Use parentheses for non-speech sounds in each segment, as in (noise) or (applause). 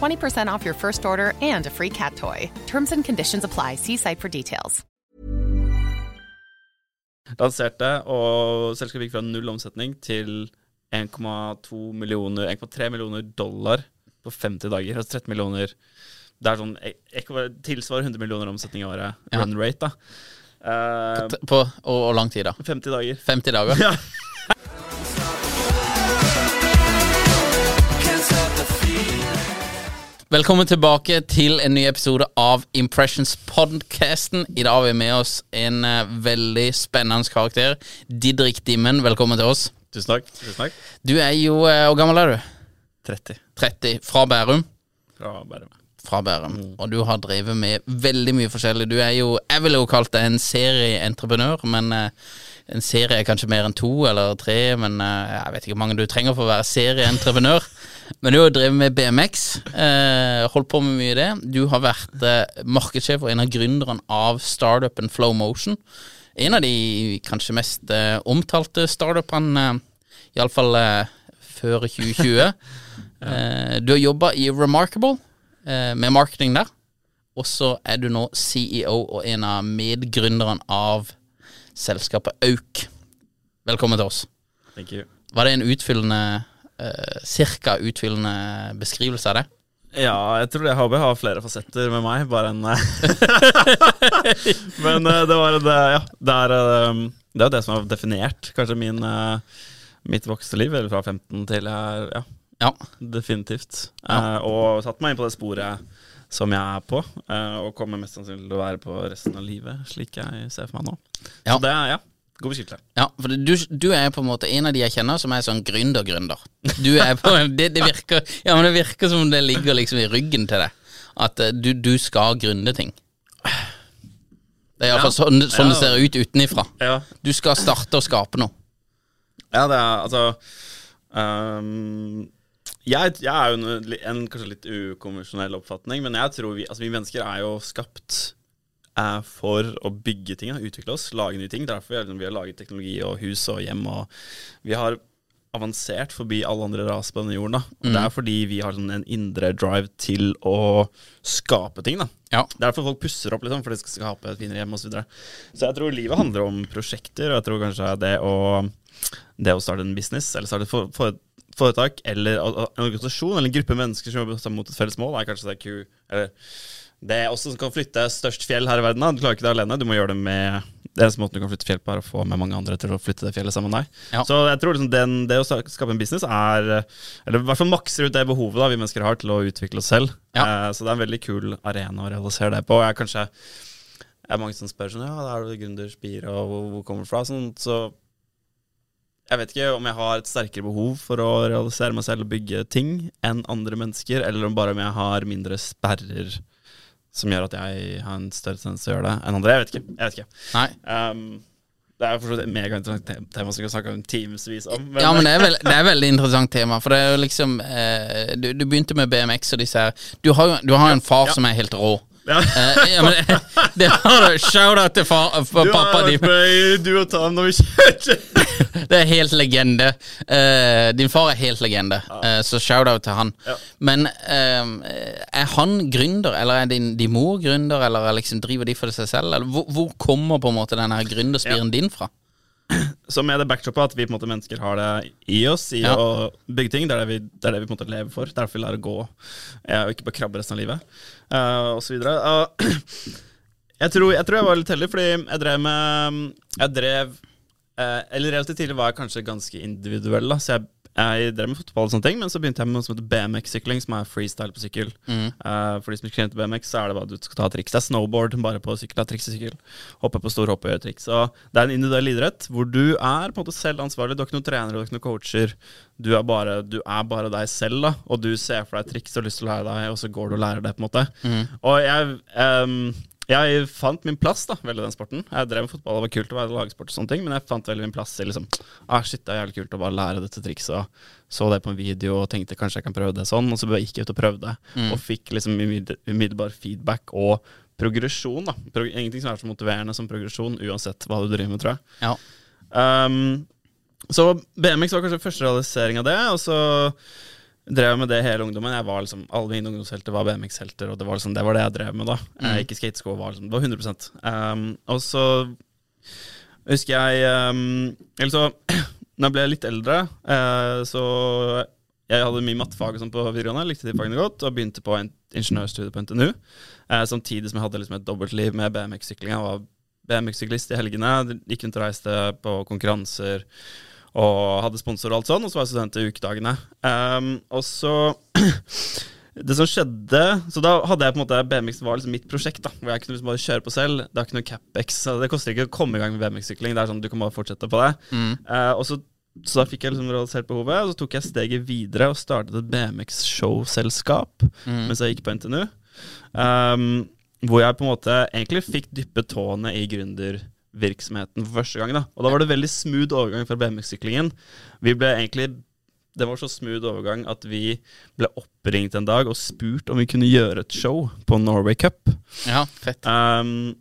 20% off your first order and a free cat toy. Terms and conditions apply. See site for details. Lanserte, og selskapet gikk fra null omsetning til 1,2 millioner 1,3 millioner dollar på 50 dager. Altså 13 millioner Det er sånn tilsvarer 100 millioner omsetning i året. Ja. Run rate, da. Uh, På, og, og lang tid, da? 50 dager. 50 dager? (laughs) Ja. Velkommen tilbake til en ny episode av Impressions Podcasten. I dag har vi med oss en eh, veldig spennende karakter. Didrik Dimmen, velkommen til oss. Tusen takk. Tusen takk. Du er jo eh, Hvor gammel er du? 30 30. Fra Bærum. fra Bærum. Fra Bærum. Og du har drevet med veldig mye forskjellig. Du er jo Jeg ville jo kalt deg en serieentreprenør, men eh, en serie er kanskje mer enn to eller tre, men eh, jeg vet ikke hvor mange du trenger for å være serieentreprenør. (laughs) Men du har drevet med BMX, eh, holdt på med mye i det. Du har vært eh, markedssjef og en av gründerne av startupen Flow Motion. En av de kanskje mest eh, omtalte startupene, eh, iallfall eh, før 2020. (laughs) eh, du har jobba i Remarkable eh, med marketing der. Og så er du nå CEO og en av medgründerne av selskapet Auk. Velkommen til oss. Thank you. Var det en utfyllende, eh, cirka utfyllende beskrivelse av det? Ja, jeg tror det HB har flere fasetter med meg, bare enn eh, (laughs) Men eh, det var det, ja. Det er, eh, det er det som har definert kanskje min, eh, mitt voksne liv, eller fra 15 til Ja, Ja. definitivt. Ja. Eh, og satt meg inn på det sporet som jeg er på, eh, og kommer mest sannsynlig til å være på resten av livet, slik jeg ser for meg nå. Ja. Så det er, ja, på beskyttelse. Ja, for du, du er på en måte en av de jeg kjenner som er sånn gründer-gründer. Du er på, (laughs) det, det, virker, ja, men det virker som det ligger liksom i ryggen til deg. At eh, du, du skal gründe ting. Det er iallfall Ja. sånn, sånn det ser ut utenifra. Ja, Du skal starte å skape noe. Ja, det er altså um, jeg, jeg er jo en, en kanskje litt ukonvensjonell oppfatning, men jeg tror vi, altså vi mennesker er jo skapt eh, for å bygge ting, utvikle oss, lage nye ting. Er derfor vi, har- vi har laget teknologi og hus og hjem, og vi har avansert forbi alle andre raser på denne jorden. da. Og Det er fordi vi har sånn en indre drive til å skape ting. da. Ja. Det er derfor folk pusser opp, liksom, for de skal skape et finere hjem osv. Så, videre. så jeg tror livet handler om prosjekter, og jeg tror kanskje det å, det å starte en business, eller starte et for, for, foretak, eller en organisasjon, eller en gruppe mennesker som jobber sammen mot et felles mål, er kanskje det Q, Eller det er også som kan flytte størst fjell her i verden. Da. Du klarer ikke det alene, du må gjøre det med det eneste måten du kan flytte fjell på, er å få med mange andre til å flytte det fjellet sammen med deg. Ja. Så jeg tror liksom den, det å skape en business er Eller i hvert fall makser ut det behovet da vi mennesker har til å utvikle oss selv. Ja. Eh, så det er en veldig kul arena å realisere det på. Og jeg er kanskje det er mange som spør sånn Ja, da er du gründerspire, og hvor, hvor kommer du fra? Sånn, så jeg vet ikke om jeg har et sterkere behov for å realisere meg selv og bygge ting enn andre mennesker, eller om bare om jeg har mindre sperrer som gjør at jeg har en større tendens til å gjøre det enn andre. Jeg vet ikke. Jeg vet ikke. Nei. Um, det er for et megainteressant te- tema som vi kan snakke om timevis om. Ja, men det er, veld, det er veldig interessant tema. For det er jo liksom eh, du, du begynte med BMX og disse her. Du har jo du har en far Ja. som er helt rå. Ja. Eh, ja, men, (laughs) det har du. Shout-out til far, for Du pappa har din. vært med du og Tam når vi (laughs) kjørte. Det er helt legende. Eh, din far er helt legende, Eh, så shout-out til han. Ja. Men eh, er han gründer, eller er din, din mor gründer, eller er liksom, driver de for seg selv? Eller hvor, hvor kommer på en måte den her gründerspiren din fra? (clears throat) Så med det backdropet at vi på en måte mennesker har det i oss, i Ja. å bygge ting. Det er det vi, det er det vi på en måte lever for. Det er derfor vi lærer å gå, og ikke bare krabbe resten av livet. Uh, så videre. (clears throat) Jeg, tror, jeg tror jeg var litt heldig, fordi jeg drev med Jeg drev eh, Eller relativt tidlig var jeg kanskje ganske individuell, da. Så jeg, jeg drev med fotball og sånne ting, men så begynte jeg med noe som heter BMX-sykling, som er freestyle på sykkel. Eh, for de som ikke kjenner til BMX, så er det bare at du skal ta triks. Det er snowboard bare på sykkel. Triks i sykkel. Hoppe på stor hopp og gjøre triks. Så det er en individuell idrett hvor du er på en måte selv ansvarlig. Du har ikke noen trenere, du har ikke noen coacher. Du er bare, du er bare deg selv, da. Og du ser for deg triks og lyst til å lære deg, og så går du og lærer det, på en måte. Og jeg em, jeg fant min plass da, veldig i den sporten. Jeg drev med fotball, det var kult å være lagsport, og sånne ting, men jeg fant veldig min plass i liksom ah, shit, det er jævlig kult å bare lære dette trikset. Så det på en video og tenkte kanskje jeg kan prøve det sånn, og så gikk jeg ut og prøvde. Og fikk liksom umidde- umiddelbar feedback og progresjon. da. Pro ingenting som er så motiverende som progresjon, uansett hva du driver med, tror jeg. Ja. Um, så BMX var kanskje første realisering av det, og så drev med det hele ungdommen. Jeg var liksom, Alle mine ungdomshelter var BMX-helter, og det var, liksom, det var det jeg drev med da. Mm. Ikke skatesko, var liksom, det var 100 um, Og så husker jeg um, Eller så, (clears throat) når jeg ble litt eldre, uh, så jeg hadde mye mattefag og sånn på videregående, likte de fagene godt, og begynte på en ingeniørstudie på NTNU. Eh, samtidig som jeg hadde liksom et dobbeltliv med BMX-sykling. Jeg var BMX-syklist i helgene, gikk rundt og reiste på konkurranser og hadde sponsor og alt sånn, og så var jeg student i ukedagene. Um, og så (clears throat) Det som skjedde Så da hadde jeg på en måte BMX var liksom mitt prosjekt, da hvor jeg kunne liksom bare kjøre på selv. Det er ikke noe capex. så Det koster ikke å komme i gang med BMX-sykling. Det er sånn Du kan bare fortsette på det. Eh, og så, så da fikk jeg liksom realisert behovet, og så tok jeg steget videre og startet et BMX-showselskap mens jeg gikk på NTNU. Um, hvor jeg på en måte egentlig fikk dyppe tåene i gründervirksomheten for første gang. da Og da var det veldig smooth overgang fra BMX-syklingen. Vi ble egentlig Det var så smooth overgang at vi ble oppringt en dag og spurt om vi kunne gjøre et show på Norway Cup. ja, fett. Um,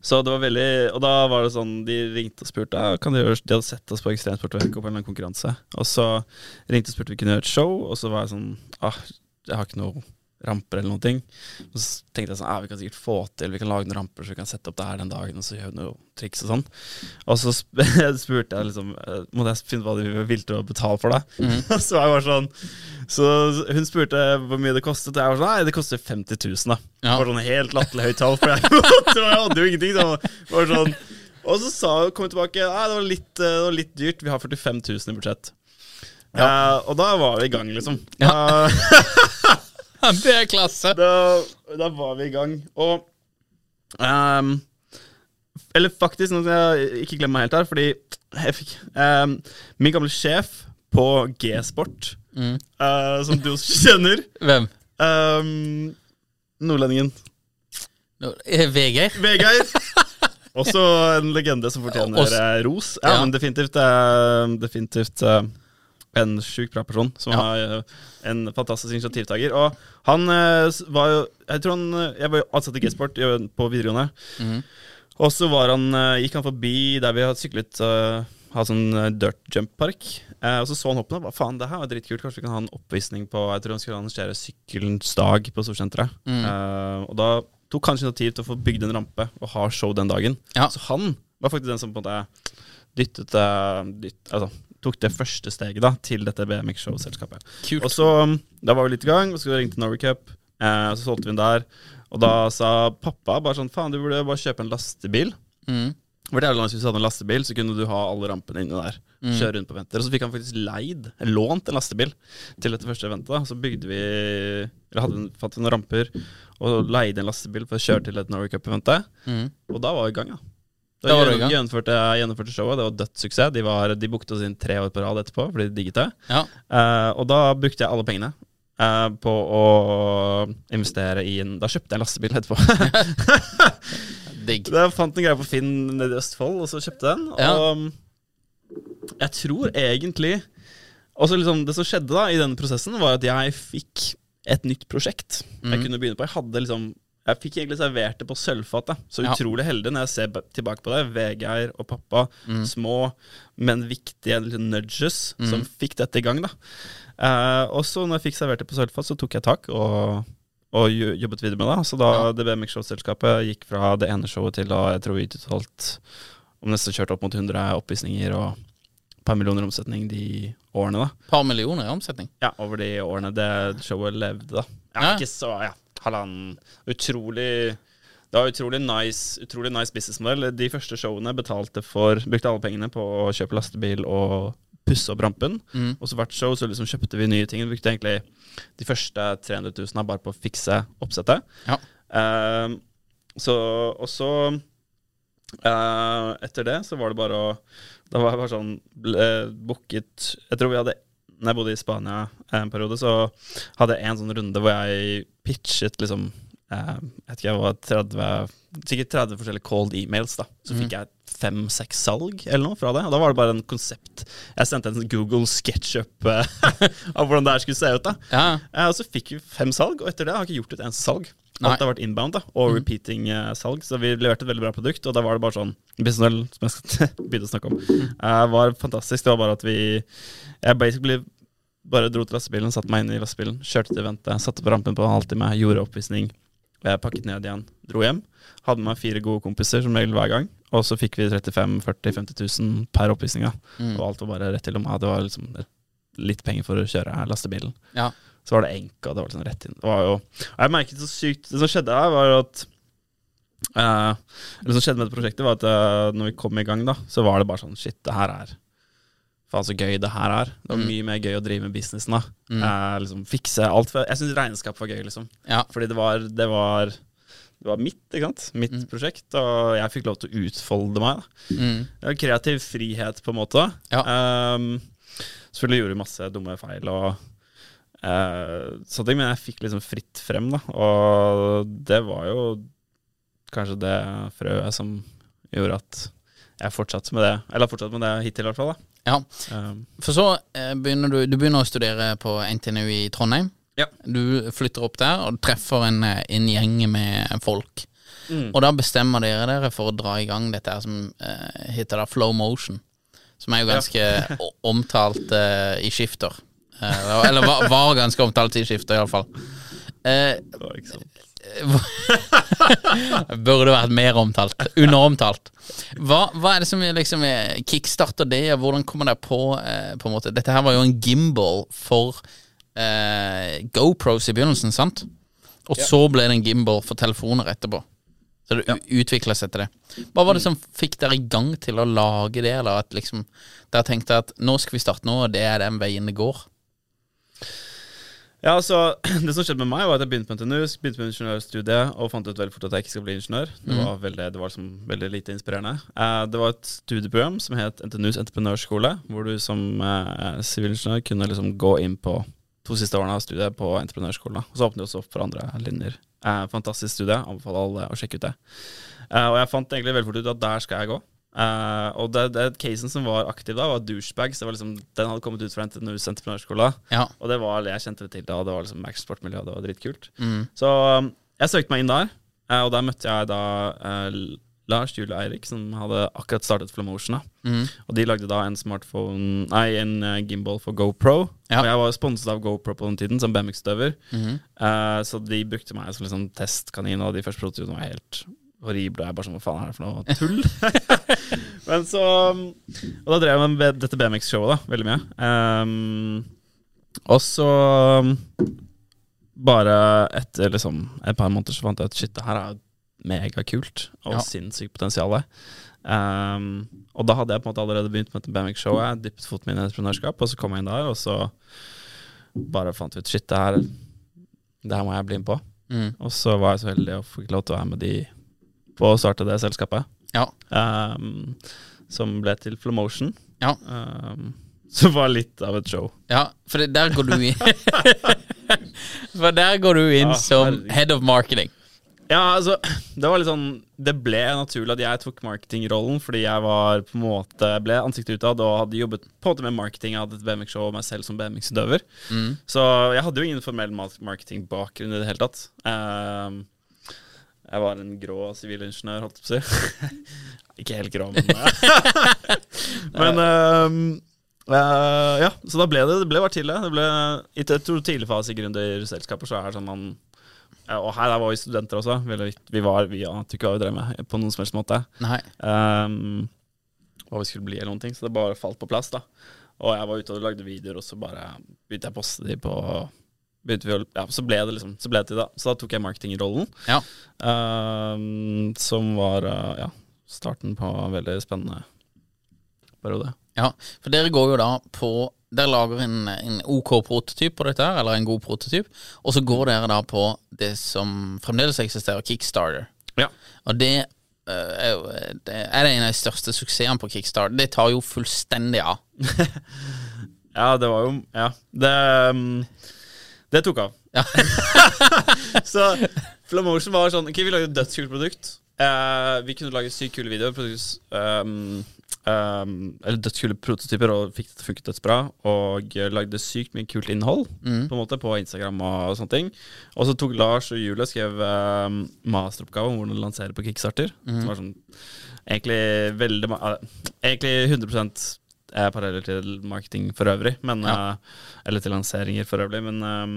så det var veldig Og da var det sånn De ringte og spurte kan De gjøre De hadde sett oss på Ekstremsport og på en eller annen konkurranse. Og så ringte og spurte om vi kunne gjøre et show, og så var jeg sånn ah, Jeg har ikke noe ramper eller noen ting. Og så tenkte jeg sånn ja, vi kan sikkert få til Vi kan lage noen ramper så vi kan sette opp det her den dagen, og så gjøre noe triks og sånn. Og så sp (laughs) spurte jeg liksom eh, Måtte jeg finne hva de ville betale for det? Mm. (laughs) så jeg var sånn Så hun spurte hvor mye det kostet, og jeg var sånn Nei, det koster 50 000, da. Ja. Det var sånn helt latterlig høyt tall, for jeg, (laughs) jeg hadde jo ingenting. Så var sånn og så sa, kom hun tilbake Nei, det var, litt, eh, det var litt dyrt. Vi har 45 000 i budsjett. Eh, og da var vi i gang, liksom. Da, det er klasse. da, da var vi i gang. Og um, Eller faktisk, nå skal jeg ikke glemme meg helt her, fordi jeg fikk um, Min gamle sjef på G-sport, eh, som du også kjenner (laughs) Hvem? Um, Nordlendingen. Nå, eh, Vegard? Vegard. (laughs) Også en legende som fortjener Også- ros. Ja, Ja. men definitivt, definitivt eh, en sjukt bra person som Ja. har eh, en fantastisk initiativtaker. Og han eh, var jo Jeg tror han eh, Jeg var jo ansatt i G-sport på videregående. Mhm. Og så var han, gikk han forbi der vi hadde syklet uh, Hadde sånn dirt jump-park. Eh, og så så han hoppene. Hva faen, det her var dritkult. Kanskje vi kan ha en oppvisning på Jeg tror han skulle arrangere Sykkelens dag på Storsenteret. Mm. Eh, og da tok han initiativ til å få bygd en rampe og ha show den dagen. Ja. Så han var faktisk den som på en måte dyttet, eh, dytt, altså, tok det første steget da til dette BMX-show-selskapet. Og så, um, Da var vi litt i gang, og så ringte Norway Cup. Eh, så solgte vi den der. Og da sa pappa bare sånn Faen, du burde bare kjøpe en lastebil. Mm. For det er jo Hvis du hadde en lastebil, så kunne du ha alle rampene inne der. Kjøre rundt på venter. Og så fikk han faktisk leid, lånt en lastebil til dette første eventet. da Så bygde vi Eller hadde fatt fått noen ramper og leide en lastebil for å kjøre til et Norway Cup-eventet. Mm. Og da var vi i gang, ja. Da i gang. Gjennomførte, gjennomførte showet. Det var dødssuksess. De, var, de bookte oss inn tre år på rad etterpå, fordi de digget det. Ja. Uh, og da brukte jeg alle pengene Uh, på å investere i en Da kjøpte jeg en lastebil etterpå. (laughs) Digg. Da fant en greie på Finn nede i Østfold, og så kjøpte jeg den. Ja. Og um, jeg tror egentlig Og så liksom Det som skjedde da i denne prosessen, var at jeg fikk et nytt prosjekt jeg Mhm. kunne begynne på. Jeg hadde liksom Jeg fikk egentlig servert det på sølvfat. Så Ja. utrolig heldig når jeg ser tilbake på det. Vegard og pappa, Mm. små, men viktige nudges nudges, som fikk dette i gang. da eh, Og så når jeg fikk servert det på sølvfat, så tok jeg tak og, og jobbet videre med det. Så da Ja. det BMX Show-selskapet gikk fra det ene showet til da jeg tror vi utholdt om nesten kjørte opp mot 100 oppvisninger og par millioner i omsetning de årene. da par millioner i omsetning. ja, over de årene det showet levde, da. Ja, Ja. Ikke så, ja. Halvannen Utrolig Det var utrolig nice Utrolig nice businessmodell. De første showene betalte for Brukte alle pengene på å kjøpe lastebil og pusse opp rampen. Mm. Og så hvert show så liksom kjøpte vi nye ting. Vi brukte egentlig de første 300 000 bare på å fikse oppsettet. Ja. Ehm, så Og så uh, Etter det så var det bare å Da var jeg bare sånn ble booket Jeg tror vi hadde Når jeg bodde i Spania en periode, så hadde jeg en sånn runde hvor jeg pitchet liksom eh, Jeg vet ikke, jeg var 30 Sikkert 30 forskjellige cold emails, da. Så fikk jeg fem-seks salg eller noe fra det. Og da var det bare en konsept. Jeg sendte en sånn Google SketchUp eh, (laughs) av hvordan det her skulle se ut. da Ja. Eh, og så fikk vi fem salg, og etter det har jeg ikke gjort et eneste salg. Nei. Alt har vært inbound da og repeating eh, salg, så vi leverte et veldig bra produkt. Og da var det bare sånn Businessmodell, som jeg skal (laughs) begynne å snakke om, uh, var fantastisk. Det var bare at vi Jeg basically bare dro til lastebilen, satte meg inn i lastebilen, kjørte til eventet, satte på rampen på en halvtime, gjorde oppvisning. Pakket ned igjen, dro hjem. Hadde med meg fire gode kompiser som regel hver gang. Og så fikk vi 35 40 50 000 per oppvisning. Mm. Og alt var bare rett i lomma. Det var liksom litt penger for å kjøre lastebilen. Ja. Så var det enka, det var sånn rett inn. Det var jo Jeg merket så sykt Det som skjedde her, var at Uh, Det som skjedde med dette prosjektet, var at uh, når vi kom i gang, da, så var det bare sånn Shit, det her er Faen, så gøy det her er. Det var Mm. mye mer gøy å drive med businessen, da. Mm. Uh, liksom Fikse alt. For, jeg syns regnskap var gøy, liksom. Ja. Fordi det var Det var, det var mitt, ikke sant? Mitt Mm. prosjekt, og jeg fikk lov til å utfolde meg. Mm. det var kreativ frihet, på en måte. Ja. Um, selvfølgelig gjorde vi masse dumme feil og uh, sånne ting, men jeg fikk liksom fritt frem, da. Og det var jo kanskje det frøet som gjorde at jeg fortsatte med det. Eller fortsatt med det hittil, i hvert fall. da. ja. um, For så eh, begynner du, du begynner å studere på NTNU i Trondheim. Ja. Du flytter opp der og treffer en, eh, en gjeng med folk. Mm. Og da bestemmer dere dere for å dra i gang dette her som uh, heter da Flow Motion. Som er jo ganske ja. omtalt uh, i skifter. Eh, eller var, var ganske omtalt i skiftet, iallfall. Sant. (laughs) burde vært mer omtalt. Underomtalt. Hva, hva er det som liksom er- kickstarter det, og hvordan kommer dere på eh, På en måte Dette her var jo en gimbal for eh, GoPros i begynnelsen, sant? Og så ble det en gimbal for telefoner etterpå. Så det ja. utvikla seg til det. Hva var det som fikk dere i gang til å lage det, eller at liksom dere tenkte at nå skal vi starte nå, og det er den veien det går? Ja, altså, (clears throat) Det som skjedde med meg, var at jeg begynte på NTNU, begynte på ingeniørstudiet og fant ut veldig fort at jeg ikke skal bli ingeniør. Det Mhm. var veldig, det var liksom veldig lite inspirerende. Eh, det var et studieprogram som het NTNUs entreprenørskole, hvor du som eh, sivilingeniør kunne liksom gå inn på to siste årene av studiet på entreprenørskolen. Og så åpnet det også opp for andre linjer. Eh, fantastisk studie, anbefaler alle å sjekke ut det. Eh, og jeg fant egentlig veldig fort ut at der skal jeg gå. Eh, og det, det casen som var aktiv da, var douchebags. Liksom, den hadde kommet ut fra NTNUs entreprenørskole. Ja. Og det var, jeg kjente det til da, det var liksom Max Sportmiljø, det var dritkult. Mm. Så um, jeg søkte meg inn der, uh, og der møtte jeg da uh, Lars Jule Eirik, som hadde akkurat startet Flomotion. da. Mm. Og de lagde da en smartphone Nei, en gimbal for GoPro. Ja. Og jeg var sponset av GoPro på den tiden, som BMX-støver. Mm. Eh, så de brukte meg som liksom testkanin, og de første prototypene var helt horrible. Og jeg bare sånn, hva faen er det for noe (laughs) tull? (laughs) Men så um, Og da drev jeg med dette BMX-showet da, veldig mye. Um, og så um, Bare etter liksom et par måneder så fant jeg ut shit, det her er megakult og Ja. sinnssykt potensial. Um, og da hadde jeg på en måte allerede begynt med BMX-showet, dyppet foten min i entreprenørskap, og så kom jeg inn der, og så bare fant vi ut shit, det her, det her må jeg bli med på. Mm. Og så var jeg så heldig å få lov til å være med de på å starte det selskapet. Ja. Um, som ble til Flomotion. Ja. Um, som var litt av et show. Ja, for det, der går du inn (laughs) For der går du inn Ja, som head of marketing. Ja, altså, det var litt sånn Det ble naturlig at jeg tok marketingrollen, fordi jeg var på en måte ble ansiktet utad og hadde jobbet på en måte med marketing. Jeg hadde et BMX-show og meg selv som BMX-døver. Mm. Så jeg hadde jo ingen formell ma- marketingbakgrunn i det hele tatt. Um, Jeg var en grå sivilingeniør, holdt jeg på å si. (laughs) Ikke helt grå, men (laughs) Men ehm, uh, ja, så da ble det Det ble bare tidlig. det. ble, jeg tror tidlig fase i gründerselskaper så er det sånn man ja, Og her var vi studenter også. Vi, vi var, vi ante ikke hva vi drev med på noen som helst måte. Nei. Um, hva vi skulle bli eller noen ting. Så det bare falt på plass, da. Og jeg var ute og lagde videoer, og så bare begynte jeg å poste de på begynte vi å, ja, Så ble det liksom Så ble det til, da. Så da tok jeg marketingrollen, Ja. ehm, som var uh, ja, starten på en veldig spennende periode. Ja, for dere går jo da på Dere lager en, en OK prototyp på dette, her, eller en god prototyp, og så går dere da på det som fremdeles eksisterer, Kickstarter. Ja. Og det det er det en av de største suksessene på Kickstarter. Det tar jo fullstendig av. (laughs) Ja, det var jo Ja. Det, um, det tok av. Ja. (laughs) så Flamotion var sånn Ok, vi lagde et dødskult produkt. Eh, vi kunne lage sykt kule videoer. produs- Um, um, eller dødskule prototyper, og fikk det til å funke dødsbra. Og eh, lagde sykt mye kult innhold på en måte på Instagram og sånne ting. Og så tok Lars og Julie skrev um, masteroppgave om hvordan lansere på Kickstarter. Som var sånn egentlig veldig eh, Egentlig 100 er paralleller til marketing for øvrig, men, Ja. uh, eller til lanseringer for øvrig. Men eh,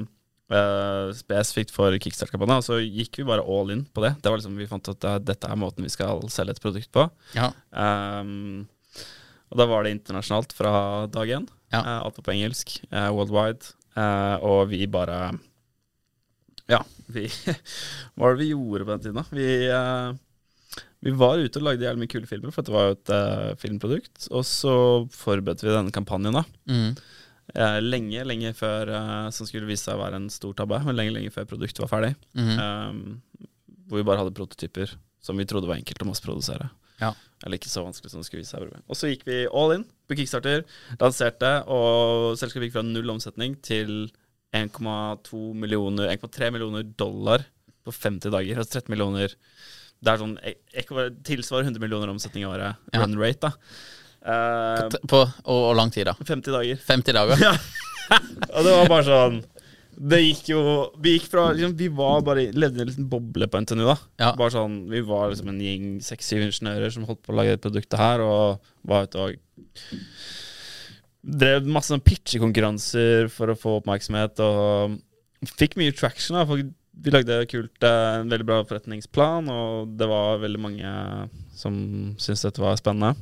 uh, spesifikt for Kickstart-kampanjen, så gikk vi bare all in på det. Det var liksom, Vi fant at eh, dette er måten vi skal selge et produkt på. Ja. Um, og da var det internasjonalt fra dag én. Ja. Uh, alt var på engelsk. uh, worldwide. Eh, og vi bare Ja, vi (laughs) Hva var det vi gjorde på den tiden, da? Vi, eh, vi var ute og lagde jævlig mye kule filmer, for det var jo et uh, filmprodukt. Og så forberedte vi denne kampanjen, da. Mm. Uh, lenge, lenge før uh, Som skulle vise seg å være en stor tabbe, men lenge, lenge før produktet var ferdig. Mm. Um, hvor vi bare hadde prototyper som vi trodde var enkelt å masseprodusere. Ja. Eller ikke så vanskelig som det skulle vise seg. Og så gikk vi all in på Kickstarter, lanserte, og selskapet gikk fra null omsetning til 1,2 millioner 1,3 millioner dollar på 50 dager. Altså 13 millioner Det er sånn tilsvarer 100 millioner omsetning i året. Ja. Run rate, da. Uh, På, og, og lang tid, da? 50 dager. 50 dager? (laughs) Ja. Og det var bare sånn Det gikk jo Vi gikk fra liksom, Vi var bare levde i en liten boble på NTNU, da. Ja. Bare sånn Vi var liksom en gjeng seks-syv ingeniører som holdt på å lage det produktet her, og var ute og Drev masse sånn pitchekonkurranser for å få oppmerksomhet, og fikk mye traction. da for Vi lagde kult, eh, en veldig bra forretningsplan, og det var veldig mange som syntes dette var spennende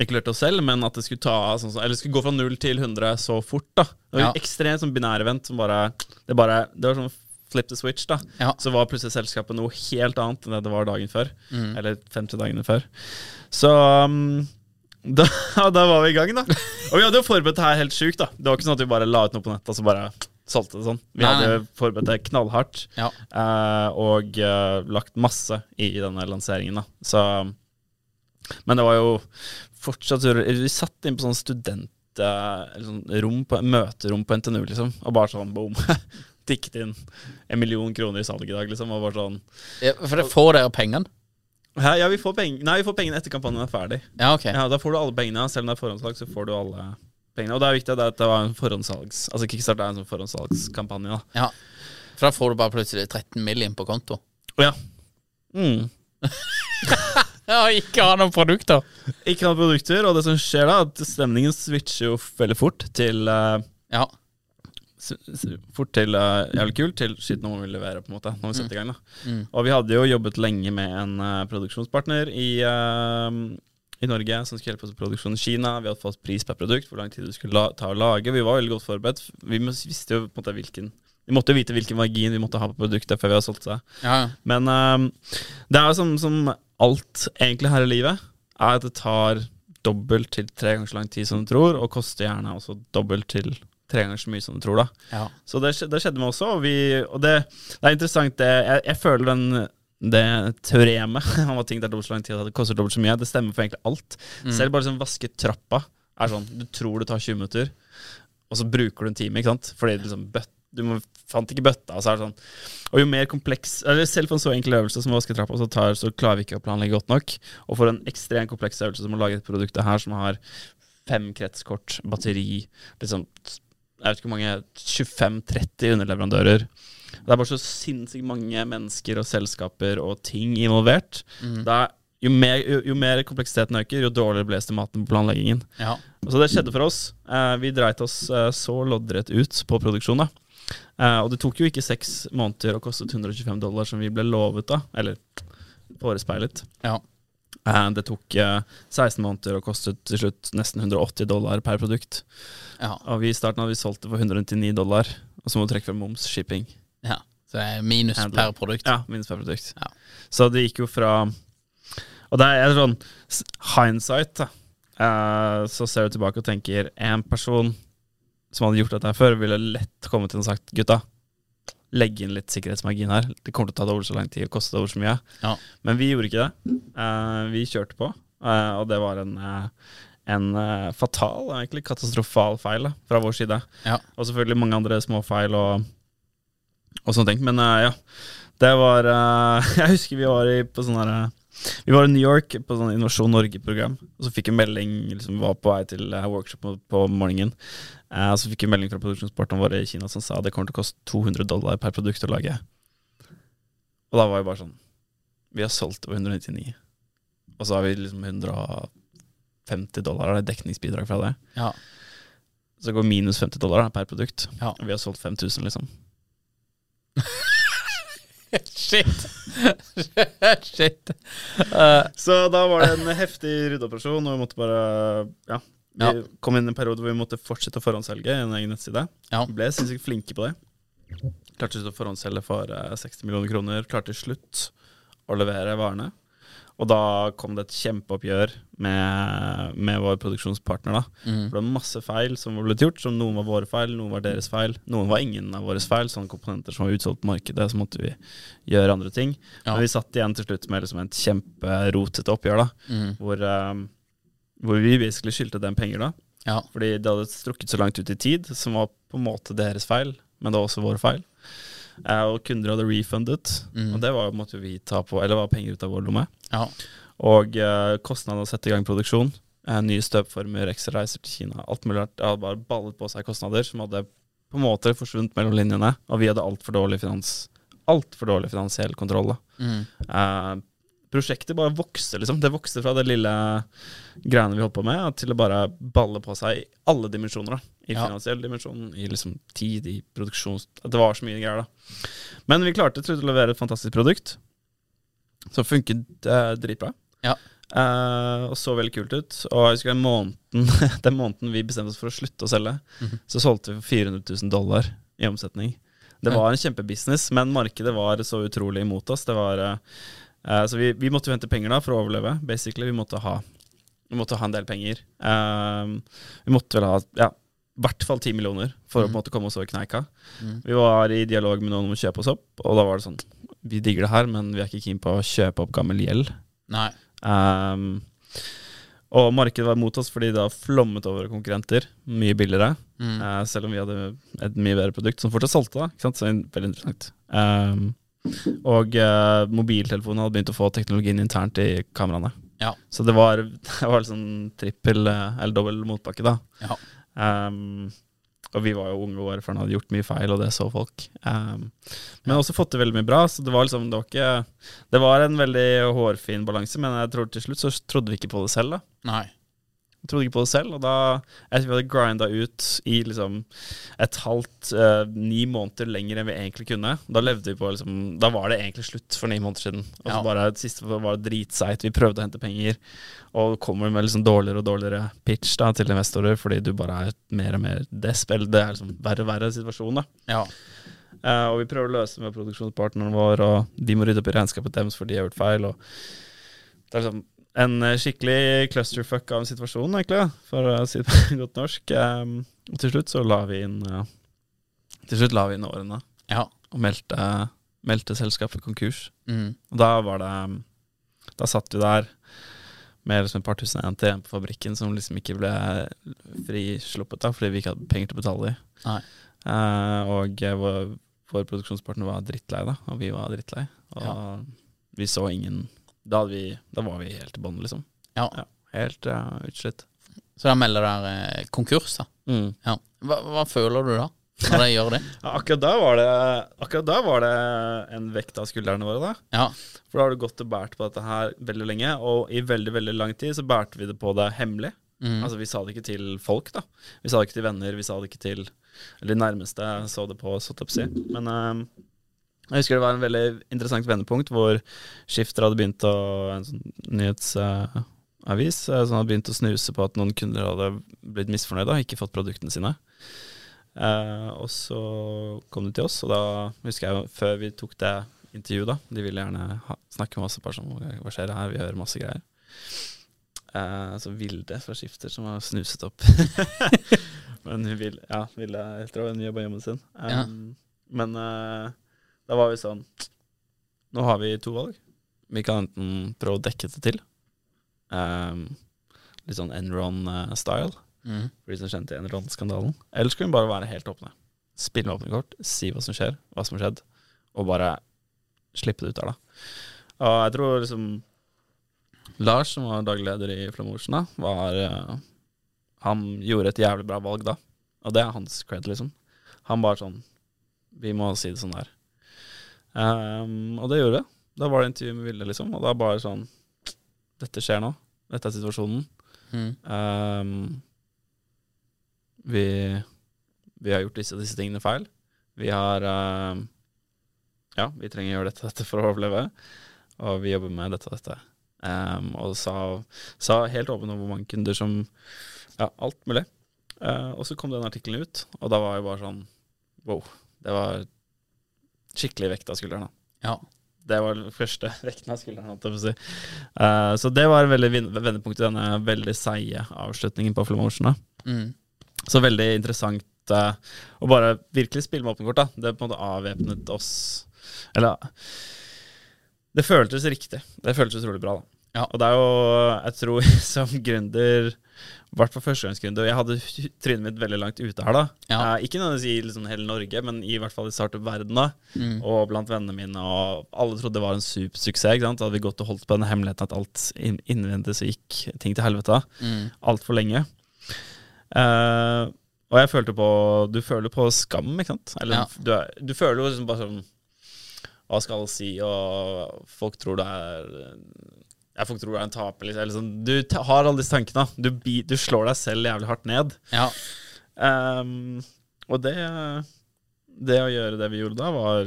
ikke lærte oss selv, men at det skulle ta sånn, Eller skulle gå fra 0 til 100 så fort. da Det var Ja. ekstremt sånn binærevent som bare Det, bare det var sånn flip the switch. da Ja. Så var plutselig selskapet noe helt annet enn det det var dagen før. Mm. Eller 50 dagene før. Så um, (laughs) da, da var vi i gang, da. Og vi hadde jo forberedt det her helt sjukt. da Det var ikke sånn at vi bare la ut noe på nettet og så bare solgte det sånn. Vi Nei, hadde forberedt det knallhardt Ja. uh, og uh, lagt masse i denne lanseringen. da Så Men det var jo fortsatt Vi satt inn på sånn studentrom, uh, sånn møterom på NTNU, liksom. Og bare sånn boom. (laughs) Tikket inn en million kroner i salg i dag, liksom. Og bare sånn Ja, For det får dere pengene? Hæ, Ja, vi får peng Nei, vi får pengene etter kampanjen er ferdig. Ja, ok. Ja, Da får du alle pengene. Selv om det er forhåndslag, så får du alle pengene. Og det er viktig at det var en forhåndssalgs Altså Kickstart er en sånn forhåndssalgskampanje. Ja. For da får du bare plutselig 13 mill. inn på konto. Ja. Mm. (laughs) Ja, ikke ha noen produkter. Ikke noen produkter, og det som skjer da, at stemningen switcher jo veldig fort til uh, Ja. Fort til uh, jævlig kult, til shit, nå må vi levere, på en måte. Når vi setter i gang, da. Mm. Og vi hadde jo jobbet lenge med en uh, produksjonspartner i, eh, i Norge som skulle hjelpe oss med produksjon i Kina. Vi hadde fått pris per produkt, hvor lang tid det skulle ta å lage. Vi var veldig godt forberedt. Vi visste jo på en måte hvilken Vi måtte jo vite hvilken margin vi måtte ha på produktet før vi hadde solgt det. Ja. Men um, det er jo som, som alt egentlig her i livet, er at det tar dobbelt til tre ganger så lang tid som du tror, og koster gjerne også dobbelt til tre ganger så mye som du tror. da ja. Så det, det skjedde med også, og, vi, og det, det er interessant. Det, jeg, jeg føler den det teoremet (laughs) om at ting tar dobbelt så lang tid, at det koster dobbelt så mye, det stemmer for egentlig alt. Selv bare sånn vaske trappa er sånn Du tror det tar 20 minutter, og så bruker du en time, ikke sant? Fordi liksom bøtt, du må, fant ikke bøtta, og så er det sånn Og jo mer kompleks Eller selv for en så enkel øvelse som å vaske trappa, så, tar, så klarer vi ikke å planlegge godt nok. Og for en ekstremt kompleks øvelse som å lage et produkt her som har fem kretskort, batteri, liksom Jeg vet ikke hvor mange 25-30 underleverandører. Det er bare så sinnssykt mange mennesker og selskaper og ting involvert. Det er, jo, mer, jo, jo mer kompleksiteten øker, jo dårligere ble estimatene på planleggingen. Ja. Så det skjedde for oss. Eh, vi dreit oss eh, så loddrett ut på produksjon. Eh, og det tok jo ikke seks måneder og kostet 125 dollar, som vi ble lovet da. Eller forespeilet. Ja. Eh, det tok eh, 16 måneder og kostet til slutt nesten 180 dollar per produkt. Ja. Og vi i starten hadde vi solgt det for 199 dollar, og så må du trekke fra moms, shipping. Ja. Så det er minus Handler. per produkt. Ja, minus per produkt. Ja. Så det gikk jo fra Og det er sånn hindsight, da. Eh, så ser du tilbake og tenker en person som hadde gjort dette her før, ville lett kommet til og sagt gutta, legge inn litt sikkerhetsmargin her. Det kommer til å ta dobbelt så lang tid og koste dobbelt så mye. Ja. Men vi gjorde ikke det. Eh, vi kjørte på, eh, og det var en, en fatal, egentlig katastrofal feil da, fra vår side. Ja. Og selvfølgelig mange andre små feil og, og sånne ting. Men eh, ja, det var eh, (laughs) Jeg husker vi var i, på sånn herre vi var i New York på sånn Innovasjon Norge-program. Og så fikk vi melding liksom, var på vei til eh, workshop på, på morgenen. Eh, og så fikk vi melding fra produksjonspartneren vår i Kina som sa det kommer til å koste 200 dollar per produkt å lage. Og da var vi bare sånn Vi har solgt over 199. Og så har vi liksom 150 dollar av dekningsbidrag fra det. Ja. Så går minus 50 dollar da, per produkt. Ja. Vi har solgt 5000, liksom. Shit. (laughs) Shit. Uh, Så da var det en heftig ryddeoperasjon, og vi måtte bare Ja. Vi Ja. kom inn i en periode hvor vi måtte fortsette å forhåndsselge en egen nettside. Ja. Ble sinnssykt flinke på det. Klarte å forhåndsselge for eh, 60 millioner kroner. Klarte til slutt å levere varene. Og da kom det et kjempeoppgjør med, med vår produksjonspartner. da mm. For det var masse feil som var blitt gjort, som noen var våre feil, noen var deres feil. Noen var ingen av våre feil, sånne komponenter som var utsolgt på markedet. Så måtte vi gjøre andre ting. Ja. Men vi satt igjen til slutt med liksom et kjemperotete oppgjør, da Mm. hvor, um, hvor vi basically skyldte dem penger, da. Ja. Fordi det hadde strukket så langt ut i tid, som var på en måte deres feil, men det var også vår feil. Og kunder hadde refundet, Mm. og det var, måtte vi ta på, eller var penger ut av vår lomme. Ja. Og eh, kostnaden å sette i gang produksjon, eh, nye støpformer, ekstra reiser til Kina, alt mulig rart. Det hadde bare ballet på seg kostnader som hadde på en måte forsvunnet mellom linjene, og vi hadde altfor dårlig finans altfor dårlig finansiell kontroll. da. Mm. Eh, prosjektet bare vokste, liksom. Det vokste fra det lille greiene vi holdt på med, til å bare balle på seg i alle dimensjoner. da. I Ja. finansiell dimensjon, i liksom tid, i produksjons... Det var så mye greier, da. Men vi klarte til å levere et fantastisk produkt som funket eh, dritbra. Ja. Uh, og så veldig kult ut. Og jeg husker den måneden, (laughs) den måneden vi bestemte oss for å slutte å selge, Mhm. så solgte vi for 400 000 dollar i omsetning. Det var en kjempebusiness, men markedet var så utrolig imot oss. Det var, eh, eh, så vi, vi måtte hente penger da for å overleve, basically. Vi måtte ha, vi måtte ha en del penger. Uh, vi måtte vel ha ja, i hvert fall 10 millioner for å på en måte komme oss over kneika. Mm. Vi var i dialog med noen om å kjøpe oss opp, og da var det sånn Vi digger det her, men vi er ikke keen på å kjøpe opp gammel gjeld. Nei. Um, og markedet var mot oss fordi det har flommet over konkurrenter. Mye billigere. Mm. Uh, selv om vi hadde et mye bedre produkt som fortsatt solgte. da, ikke sant? Så veldig interessant. Um, og uh, mobiltelefonen hadde begynt å få teknologien internt i kameraene. Ja. Så det var, (laughs) det var sånn trippel eh, eller dobbel motbakke, da. Ja. Um, og vi var jo unge år før han hadde gjort mye feil, og det så folk. Um, men også fått til veldig mye bra, så det var liksom Det var ikke Det var en veldig hårfin balanse, men jeg tror til slutt så trodde vi ikke på det selv, da. Nei. Jeg trodde ikke på det selv, og da etter vi hadde grinda ut i liksom et halvt eh, ni måneder lenger enn vi egentlig kunne. Da levde vi på liksom Da var det egentlig slutt for ni måneder siden. Og så Ja. bare det siste var det dritseigt. Vi prøvde å hente penger, og kommer med liksom dårligere og dårligere pitch da til investorer fordi du bare er mer og mer desp. Eller det er liksom verre og verre situasjon, da. Ja. Eh, og vi prøver å løse det med produksjonspartneren vår, og de må rydde opp i regnskapet deres for de har gjort feil. Og det er liksom en eh, skikkelig clusterfuck av en situasjon, egentlig, for å si det (laughs) godt norsk. Um, og til slutt så la vi inn eh, Til slutt la vi inn årene Ja. og meldte, meldte selskapet konkurs. Mm. Og da var det Da satt vi der med liksom et par tusen NT igjen på fabrikken som liksom ikke ble frisluppet, da, fordi vi ikke hadde penger til å betale dem. Nei. Eh, og vår, vår produksjonspartner var drittlei, da, og vi var drittlei. Og Ja. vi så ingen da, vi, da var vi helt i bånn, liksom. Ja. Helt uh, utslitt. Så da melder dere eh, konkurs, da. Mm. Ja. Hva, hva føler du da? når de gjør det? (laughs) Ja, akkurat da var det Akkurat da var det en vekt av skuldrene våre, da. Ja. For da har du gått og båret på dette her veldig lenge, og i veldig veldig lang tid så bærte vi det på det hemmelig. Mm. Altså Vi sa det ikke til folk, da. Vi sa det ikke til venner, vi sa det ikke til Eller de nærmeste så det på, så si. Men eh, jeg husker det var en veldig interessant vendepunkt hvor Skifter hadde begynt å En sånn nyhetsavis eh, som hadde begynt å snuse på at noen kunder hadde blitt misfornøyde og ikke fått produktene sine. Eh, og så kom de til oss, og da husker jeg før vi tok det intervjuet, da De ville gjerne ha, snakke med oss og bare sånn Hva skjer her? Vi hører masse greier. Eh, så Vilde fra Skifter som har snuset opp. (laughs) men hun vil, ja, Vilde jeg tror hun jobba jobben sin. Um, Ja. Men eh, da var vi sånn Nå har vi to valg. Vi kan enten prøve å dekke det til. Um, litt sånn Enron-style, Mm. for de som kjente Enron-skandalen. Eller skal vi bare være helt åpne? Spille med åpne kort, si hva som skjer, hva som har skjedd, og bare slippe det ut der, da. Og jeg tror liksom Lars, som var daglig leder i Flamorsen, da, var uh, Han gjorde et jævlig bra valg da. Og det er hans cred, liksom. Han bare sånn Vi må si det sånn der. Um, og det gjorde vi. Da var det intervju med Vilde, liksom. Og da bare sånn Dette skjer nå. Dette er situasjonen. Mm. Um, vi, vi har gjort disse, disse tingene feil. Vi har um, Ja, vi trenger å gjøre dette, dette for å overleve. Og vi jobber med dette og dette. Um, og sa, sa helt åpent om hvor mange kunder som Ja, alt mulig. Uh, og så kom den artikkelen ut, og da var jeg bare sånn Wow. Det var skikkelig vekt av skulderen. Ja. Det var den første (laughs) vekten av skulderen. si. Uh, så det var veldig vendepunkt i denne veldig seige avslutningen på Flamotion. Mm. Så veldig interessant uh, å bare virkelig spille med åpne kort. da. Det på en måte avvæpnet oss Eller Det føltes riktig. Det føltes utrolig bra. da. Ja. Og det er jo, jeg tror (laughs) som gründer i hvert fall førstegangsgründer. Jeg hadde trynet mitt veldig langt ute her, da. Ja. Eh, ikke nødvendigvis i liksom hele Norge, men i hvert fall i startup-verdenen. da. Mm. Og blant vennene mine, og alle trodde det var en supersuksess. ikke sant? Da hadde vi gått og holdt på den hemmeligheten at alt inn- innvendig så gikk ting til helvete. Mm. Altfor lenge. Eh, og jeg følte på Du føler på skam, ikke sant? Eller Ja. du, er, du føler jo liksom bare sånn Hva skal alle si, og folk tror det er ja, får ikke du er en taper. Liksom. Eller sånn. Du har alle disse tankene. Du, du slår deg selv jævlig hardt ned. Ja. Um, og det Det å gjøre det vi gjorde da, var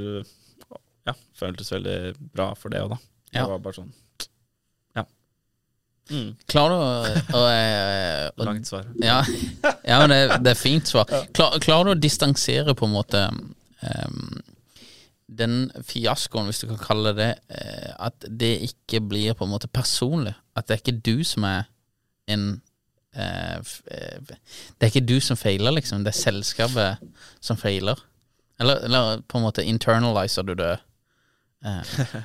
Ja, føltes veldig bra for det òg, da. Det Ja. var bare sånn Ja. Mm, Klarer du å, å, å, langt svar. Ja, ja men det, det er fint svar. Klar, klarer du å distansere på en måte ehm, den fiaskoen, hvis du kan kalle det eh, at det ikke blir på en måte personlig? At det er ikke du som er en eh, eh, Det er ikke du som feiler, liksom. Det er selskapet som feiler. Eller, eller på en måte internaliser du det? (laughs)